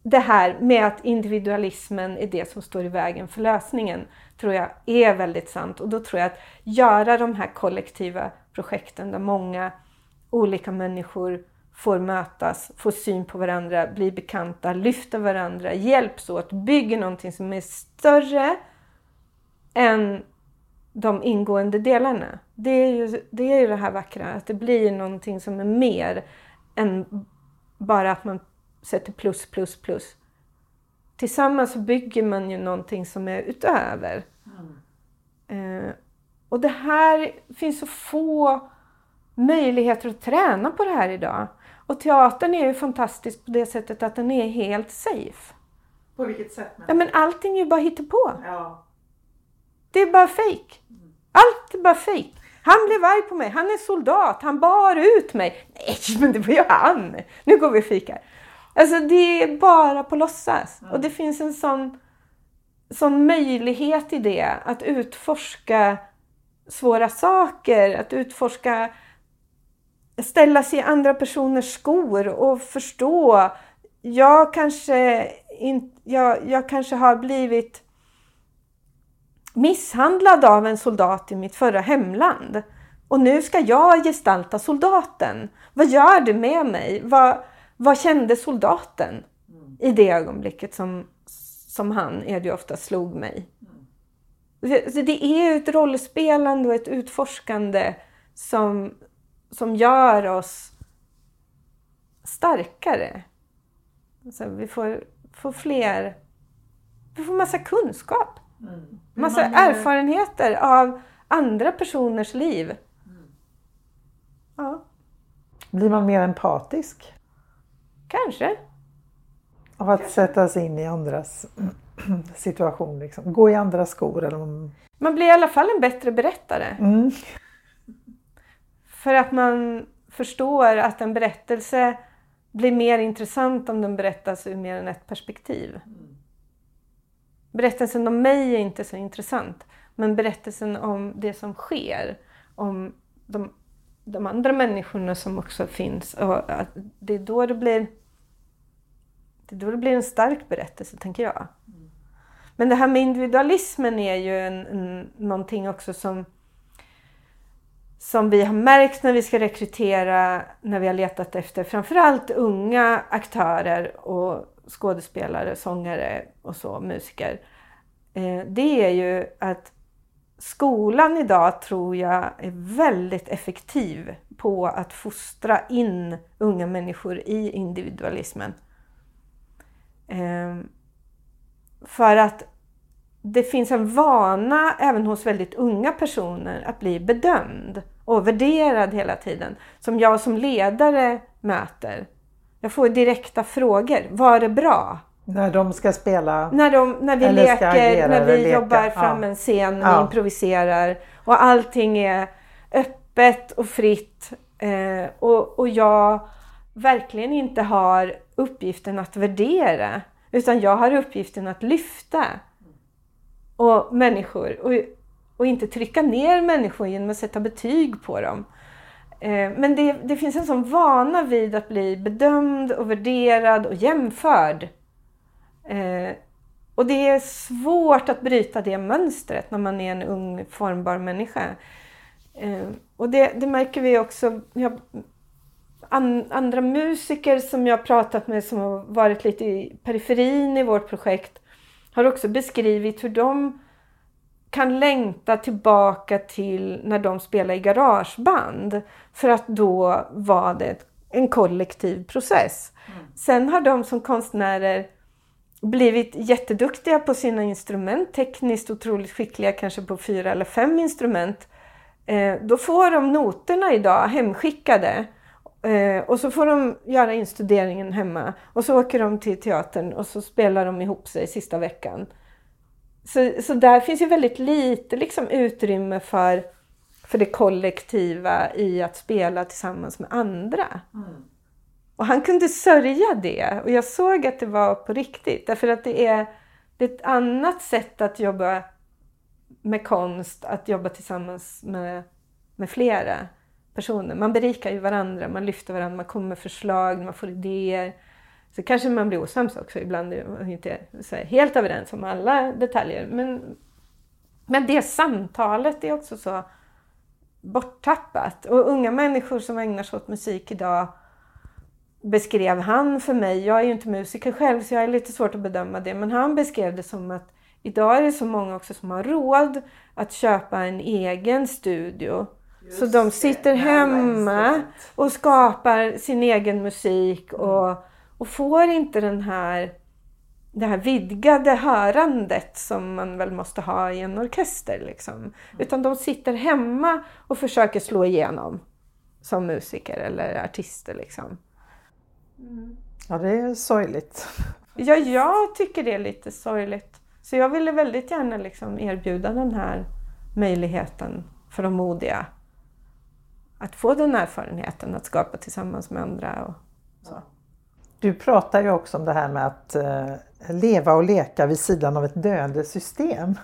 det här med att individualismen är det som står i vägen för lösningen tror jag är väldigt sant. Och då tror jag att göra de här kollektiva projekten där många olika människor får mötas, får syn på varandra, blir bekanta, lyfter varandra, hjälps åt, bygger någonting som är större än de ingående delarna. Det är ju det, är ju det här vackra, att det blir någonting som är mer än bara att man sätter plus, plus, plus. Tillsammans så bygger man ju någonting som är utöver. Eh, och det här finns så få möjligheter att träna på det här idag. Och teatern är ju fantastisk på det sättet att den är helt safe. På vilket sätt? Ja, men allting är ju bara hittepå. Ja. Det är bara fake. Allt är bara fake. Han blev arg på mig, han är soldat, han bar ut mig. Nej, men det var ju han! Nu går vi och fikar. Alltså det är bara på låtsas. Och det finns en sån, sån möjlighet i det, att utforska svåra saker, att utforska, ställa sig i andra personers skor och förstå. Jag kanske, in, jag, jag kanske har blivit misshandlad av en soldat i mitt förra hemland. Och nu ska jag gestalta soldaten. Vad gör det med mig? Vad, vad kände soldaten i det ögonblicket som, som han, är det ofta, slog mig? Så det är ett rollspelande och ett utforskande som, som gör oss starkare. Så vi får, får fler... Vi får massa kunskap. Massa erfarenheter av andra personers liv. Ja, Blir man mer empatisk kanske. av att sätta sig in i andras situation? Liksom. Gå i andras skor? Eller. Man blir i alla fall en bättre berättare. mm. För att man förstår att en berättelse blir mer intressant om den berättas ur mer än ett perspektiv. Berättelsen om mig är inte så intressant. Men berättelsen om det som sker, om de, de andra människorna som också finns. Och det är då det blir det då det blir en stark berättelse, tänker jag. Men det här med individualismen är ju en, en, någonting också som som vi har märkt när vi ska rekrytera, när vi har letat efter framförallt unga aktörer och skådespelare, sångare och så, musiker. Eh, det är ju att skolan idag tror jag är väldigt effektiv på att fostra in unga människor i individualismen. Ehm, för att det finns en vana även hos väldigt unga personer att bli bedömd och värderad hela tiden. Som jag som ledare möter. Jag får direkta frågor. Var det bra? När de ska spela? När, de, när vi leker, agera när vi leka. jobbar fram Ja. en scen, vi Ja. improviserar och allting är öppet och fritt. Eh, och, och jag verkligen inte har uppgiften att värdera utan jag har uppgiften att lyfta och människor och, och inte trycka ner människor genom att sätta betyg på dem. Eh, men det, det finns en sån vana vid att bli bedömd och värderad och jämförd. Eh, och det är svårt att bryta det mönstret när man är en ung formbar människa. Eh, och det, det märker vi också. Jag, an, andra musiker som jag pratat med som har varit lite i periferin i vårt projekt har också beskrivit hur de kan längta tillbaka till när de spelade i garageband. För att då var det en kollektiv process. Sen har de som konstnärer blivit jätteduktiga på sina instrument, tekniskt otroligt skickliga kanske på fyra eller fem instrument. Eh, då får de noterna idag hemskickade eh, och så får de göra instuderingen hemma och så åker de till teatern och så spelar de ihop sig sista veckan. Så, så där finns ju väldigt lite liksom, utrymme för, för det kollektiva i att spela tillsammans med andra. Och han kunde sörja det och jag såg att det var på riktigt. Därför att det är, det är ett annat sätt att jobba med konst, att jobba tillsammans med, med flera personer. Man berikar ju varandra, man lyfter varandra, man kommer med förslag, man får idéer. Så kanske man blir osams också ibland, och inte så här helt överens om alla detaljer. Men, men det samtalet är också så borttappat. Och unga människor som ägnar sig åt musik idag beskrev han för mig, jag är ju inte musiker själv så jag är lite svårt att bedöma det, men han beskrev det som att idag är det så många också som har råd att köpa en egen studio. Just så de sitter det, hemma och skapar sin egen musik och, och får inte den här, det här vidgade hörandet som man väl måste ha i en orkester. Liksom. Utan de sitter hemma och försöker slå igenom som musiker eller artister. Liksom. Ja, det är sorgligt. Ja, jag tycker det är lite sorgligt. Så jag ville väldigt gärna liksom erbjuda den här möjligheten för de modiga. Att få den erfarenheten att skapa tillsammans med andra. Och så. Du pratar ju också om det här med att eh, leva och leka vid sidan av ett döende system.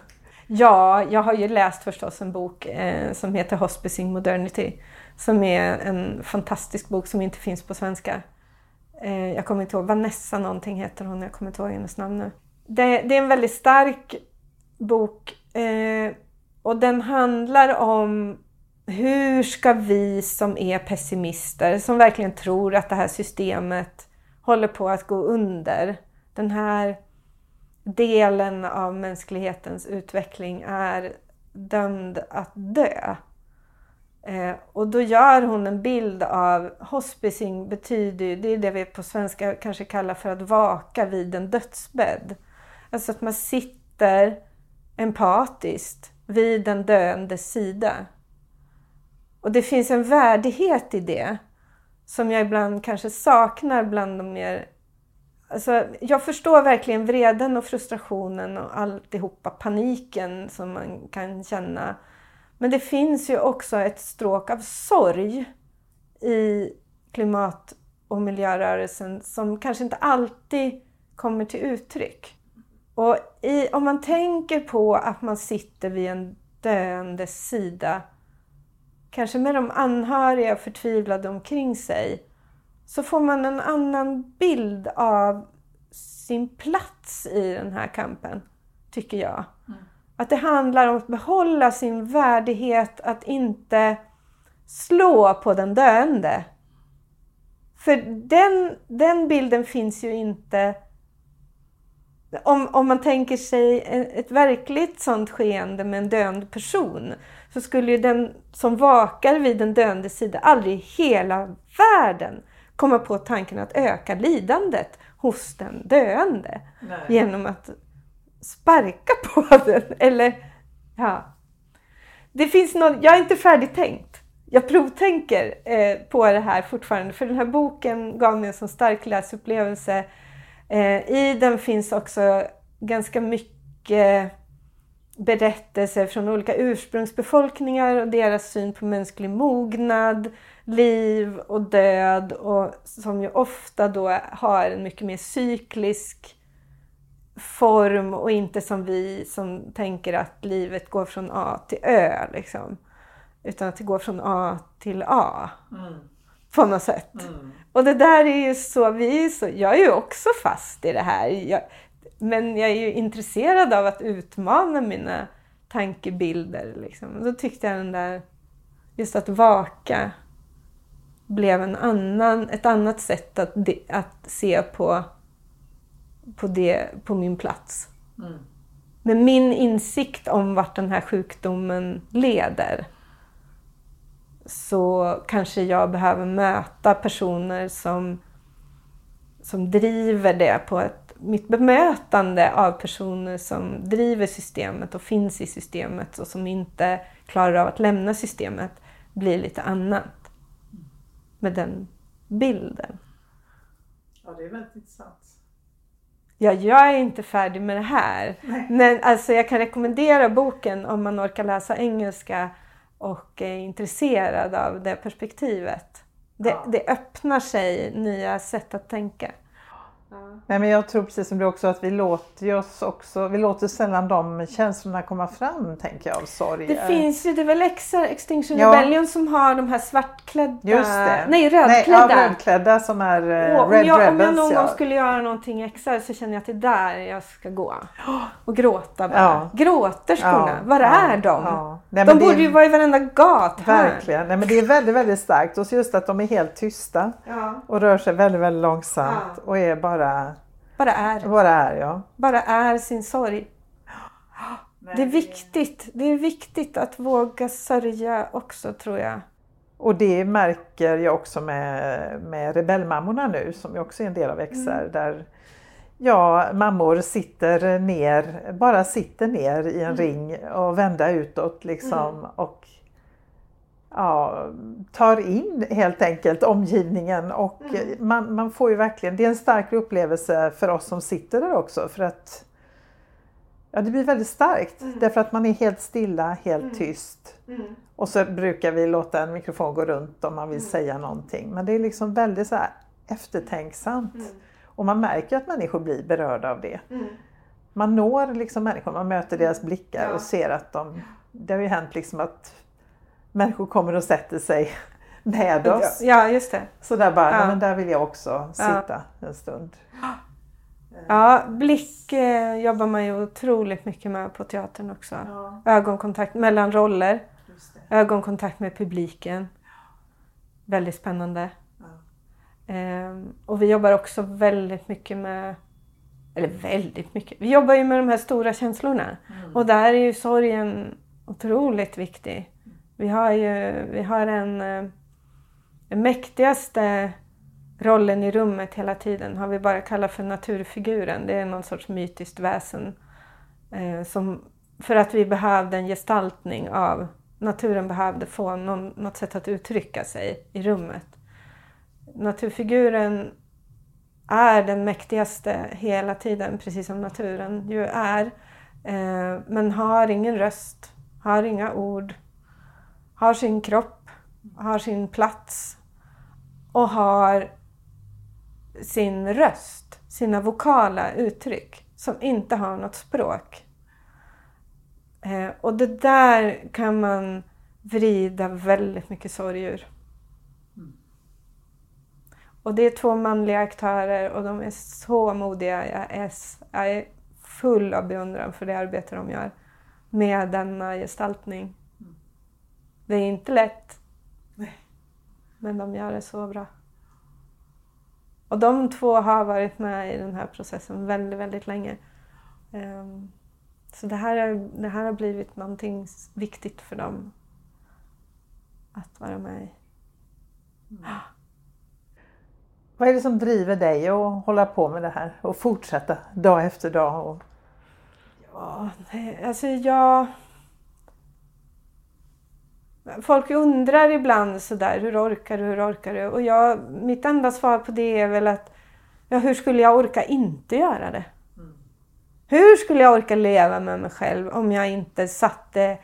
Ja, jag har ju läst förstås en bok eh, som heter Hospicing Modernity. Som är en fantastisk bok som inte finns på svenska. Eh, jag kommer inte ihåg, Vanessa någonting heter hon, jag kommer inte ihåg hennes namn nu. Det, det är en väldigt stark bok eh, och den handlar om hur ska vi som är pessimister, som verkligen tror att det här systemet håller på att gå under. Den här delen av mänsklighetens utveckling är dömd att dö. Eh, och då gör hon en bild av hospicing betyder ju, det är det vi på svenska kanske kallar för att vaka vid en dödsbädd. Alltså att man sitter empatiskt vid den döendes sida. Och det finns en värdighet i det som jag ibland kanske saknar bland de mer... Alltså, jag förstår verkligen vreden och frustrationen och alltihopa, paniken som man kan känna. Men det finns ju också ett stråk av sorg i klimat och miljörörelsen som kanske inte alltid kommer till uttryck. Och i, om man tänker på att man sitter vid en döendes sida, kanske med de anhöriga förtvivlade omkring sig, så får man en annan bild av sin plats i den här kampen, tycker jag. Att det handlar om att behålla sin värdighet, att inte slå på den döende. För den, den bilden finns ju inte... Om, om man tänker sig ett verkligt sånt skeende med en döende person så skulle ju den som vakar vid den döende sida aldrig i hela världen komma på tanken att öka lidandet hos den döende genom att sparka på den. Eller, ja. Det finns någon, jag är inte färdigtänkt. Jag provtänker eh, på det här fortfarande, för den här boken gav mig en så stark läsupplevelse. Eh, I den finns också ganska mycket berättelser från olika ursprungsbefolkningar och deras syn på mänsklig mognad, liv och död och som ju ofta då har en mycket mer cyklisk form och inte som vi som tänker att livet går från A till Ö. Liksom. Utan att det går från A till A. Mm. På något sätt. Och det där är ju så, vi är så, jag är ju också fast i det här. Jag, men jag är ju intresserad av att utmana mina tankebilder. Liksom. Då tyckte jag den där, just att vaka blev en annan, ett annat sätt att, de, att se på, på, det, på min plats. Med min insikt om vart den här sjukdomen leder så kanske jag behöver möta personer som, som driver det på ett, mitt bemötande av personer som driver systemet och finns i systemet och som inte klarar av att lämna systemet blir lite annat. Med den bilden. Ja, det är väldigt intressant. Ja, jag är inte färdig med det här. Men alltså, jag kan rekommendera boken om man orkar läsa engelska och är intresserad av det perspektivet. Det, Ja. det öppnar sig nya sätt att tänka. Nej, men jag tror precis som du också att vi låter oss också, vi låter sällan de känslorna komma fram tänker jag av sorg. Det finns ju, det är väl Exa, Extinction Ja. Rebellion som har de här svartklädda, nej Nej, rödklädda. ja, rödklädda som är eh, Åh, om, Red jag, om jag Rebels. någon ja. gång skulle göra någonting extra så känner jag att det är där jag ska gå. Och gråta bara. Ja. Gråterskorna, var är de? Nej, de borde är- ju vara i varenda gathörn. Verkligen. Nej, men det är väldigt, väldigt starkt. Och just att de är helt tysta och rör sig väldigt, väldigt långsamt och är bara, Bara är. bara är. Ja. Bara är sin sorg. Det är viktigt. Det är viktigt att våga sörja också tror jag. Och det märker jag också med, med rebellmammorna nu som ju också är en del av XR. Mm. Där ja, mammor sitter ner, bara sitter ner i en Mm. ring och vända utåt liksom. Och ja, tar in helt enkelt omgivningen och Mm. man, man får ju verkligen, det är en stark upplevelse för oss som sitter där också för att Ja, det blir väldigt starkt Mm. därför att man är helt stilla, helt tyst. Och så brukar vi låta en mikrofon gå runt om man vill säga någonting. Men det är liksom väldigt så eftertänksamt. Och man märker att människor blir berörda av det. Man når liksom människor, man möter deras blickar Ja. och ser att de... Det har ju hänt liksom att människor kommer och sätter sig med oss. Ja, just det. Så där bara, Ja. men där vill jag också sitta en stund. Ja, blick eh, jobbar man ju otroligt mycket med på teatern också. Ögonkontakt mellan roller. Ögonkontakt med publiken. Väldigt spännande. Ehm, och vi jobbar också väldigt mycket med, eller väldigt mycket, vi jobbar ju med de här stora känslorna. Och där är ju sorgen otroligt viktig. Vi har ju vi har en, eh, den mäktigaste rollen i rummet hela tiden har vi bara kallat för naturfiguren. Det är någon sorts mytiskt väsen. Eh, som, för att vi behövde en gestaltning av naturen behövde få någon, något sätt att uttrycka sig i rummet. Naturfiguren är den mäktigaste hela tiden, precis som naturen ju är. Eh, men har ingen röst, har inga ord, har sin kropp, har sin plats och har sin röst, sina vokala uttryck som inte har något språk. Eh, och det där kan man vrida väldigt mycket sorg ur. Och det är två manliga aktörer och de är så modiga. Jag är, jag är full av beundran för det arbete de gör med denna gestaltning. Det är inte lätt. Men de gör det så bra. Och de två har varit med i den här processen väldigt, väldigt länge. Ehm, Så det här, är, det här har blivit någonting viktigt för dem att vara med i. Vad är det som driver dig att hålla på med det här och fortsätta dag efter dag? Och... Ja, nej, alltså jag... Folk undrar ibland sådär, hur orkar du, hur orkar du? Och jag, mitt enda svar på det är väl att, ja hur skulle jag orka inte göra det? Hur skulle jag orka leva med mig själv om jag inte satte,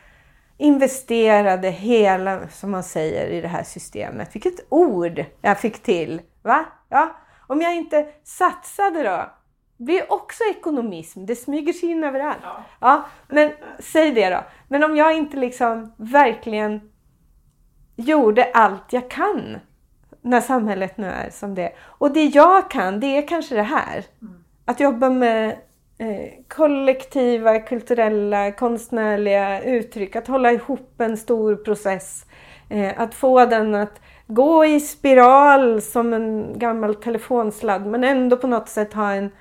investerade hela, som man säger, i det här systemet? Vilket ord jag fick till! Va? Ja, om jag inte satsade då? Det blir också ekonomism, det smyger sig in överallt. Ja, men säg det då. Men om jag inte liksom verkligen gjorde allt jag kan när samhället nu är som det är. Och det jag kan, det är kanske det här. Att jobba med eh, kollektiva, kulturella, konstnärliga uttryck. Att hålla ihop en stor process. Eh, att få den att gå i spiral som en gammal telefonsladd men ändå på något sätt ha en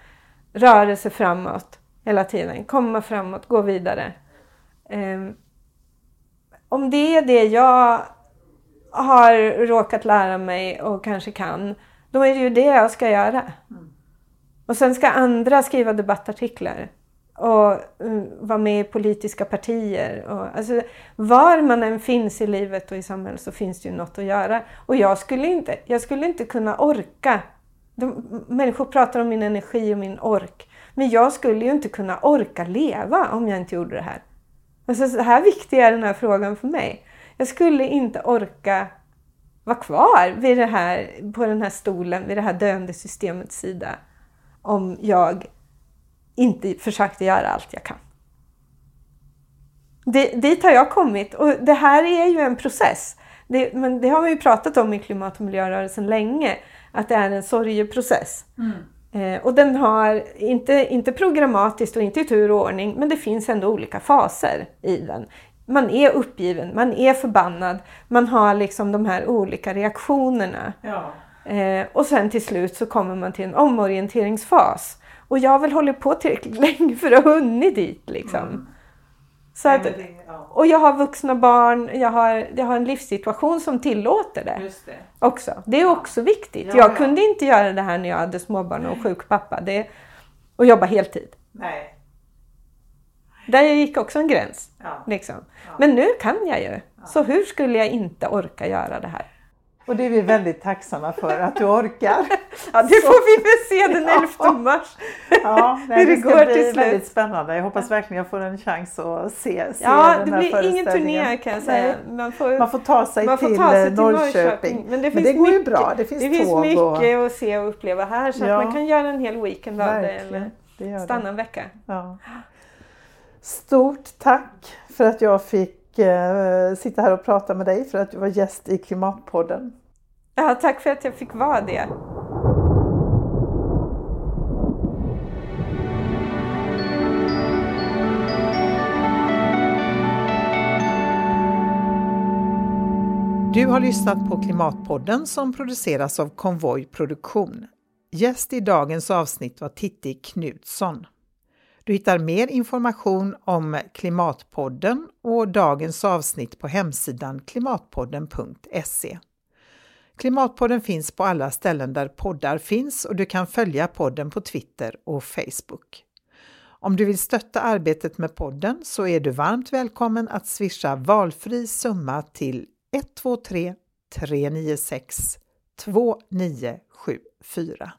rörelse framåt hela tiden. Komma framåt, gå vidare. Eh, om det är det jag har råkat lära mig och kanske kan, då är det ju det jag ska göra. Och sen ska andra skriva debattartiklar och uh, vara med i politiska partier. Och, alltså, var man än finns i livet och i samhället så finns det ju något att göra. Och jag skulle inte, jag skulle inte kunna orka. De, människor pratar om min energi och min ork. Men jag skulle ju inte kunna orka leva om jag inte gjorde det här. Alltså, så här viktig är den här frågan för mig. Jag skulle inte orka vara kvar vid det här, på den här stolen, vid det här döende systemets sida om jag inte försökte göra allt jag kan. Det, dit har jag kommit och det här är ju en process. Det, men det har vi ju pratat om i klimat och miljörörelsen länge, att det är en sorgeprocess. Mm. Eh, och den har, inte, inte programmatiskt och inte i tur och ordning, men det finns ändå olika faser i den. Man är uppgiven, man är förbannad, man har liksom de här olika reaktionerna. Ja. Eh, och sen till slut så kommer man till en omorienteringsfas. Och jag har väl hållit på tillräckligt länge för att ha hunnit dit liksom. Mm. Så att, och jag har vuxna barn, jag har, jag har en livssituation som tillåter det. Just det. Också. Det är också viktigt. Ja, jag ja. kunde inte göra det här när jag hade småbarn och sjuk pappa. Det, och jobba heltid. Nej. Där gick också en gräns. Ja. Liksom. Men nu kan jag ju. Så hur skulle jag inte orka göra det här? Och det är vi väldigt tacksamma för att du orkar. ja, det får vi väl se den 11 ja. mars. Ja, nej, det, det ska går bli till väldigt spännande. Jag hoppas verkligen jag får en chans att se, se ja, den här det blir ingen turné kan jag säga. Man får, man får ta sig, man får till, ta sig till Norrköping. Norrköping. Men det, men det går mycket, ju bra. Det finns, det finns mycket och... att se och uppleva här så ja. att man kan göra en hel weekend av det eller stanna en vecka. Ja. Stort tack för att jag fick eh, sitta här och prata med dig för att du var gäst i Klimatpodden. Ja, tack för att jag fick vara det. Du har lyssnat på Klimatpodden som produceras av Konvoj Produktion. Gäst i dagens avsnitt var Titti Knutsson. Du hittar mer information om Klimatpodden och dagens avsnitt på hemsidan klimatpodden.se. Klimatpodden finns på alla ställen där poddar finns och du kan följa podden på Twitter och Facebook. Om du vill stötta arbetet med podden så är du varmt välkommen att swisha valfri summa till 123 396 2974.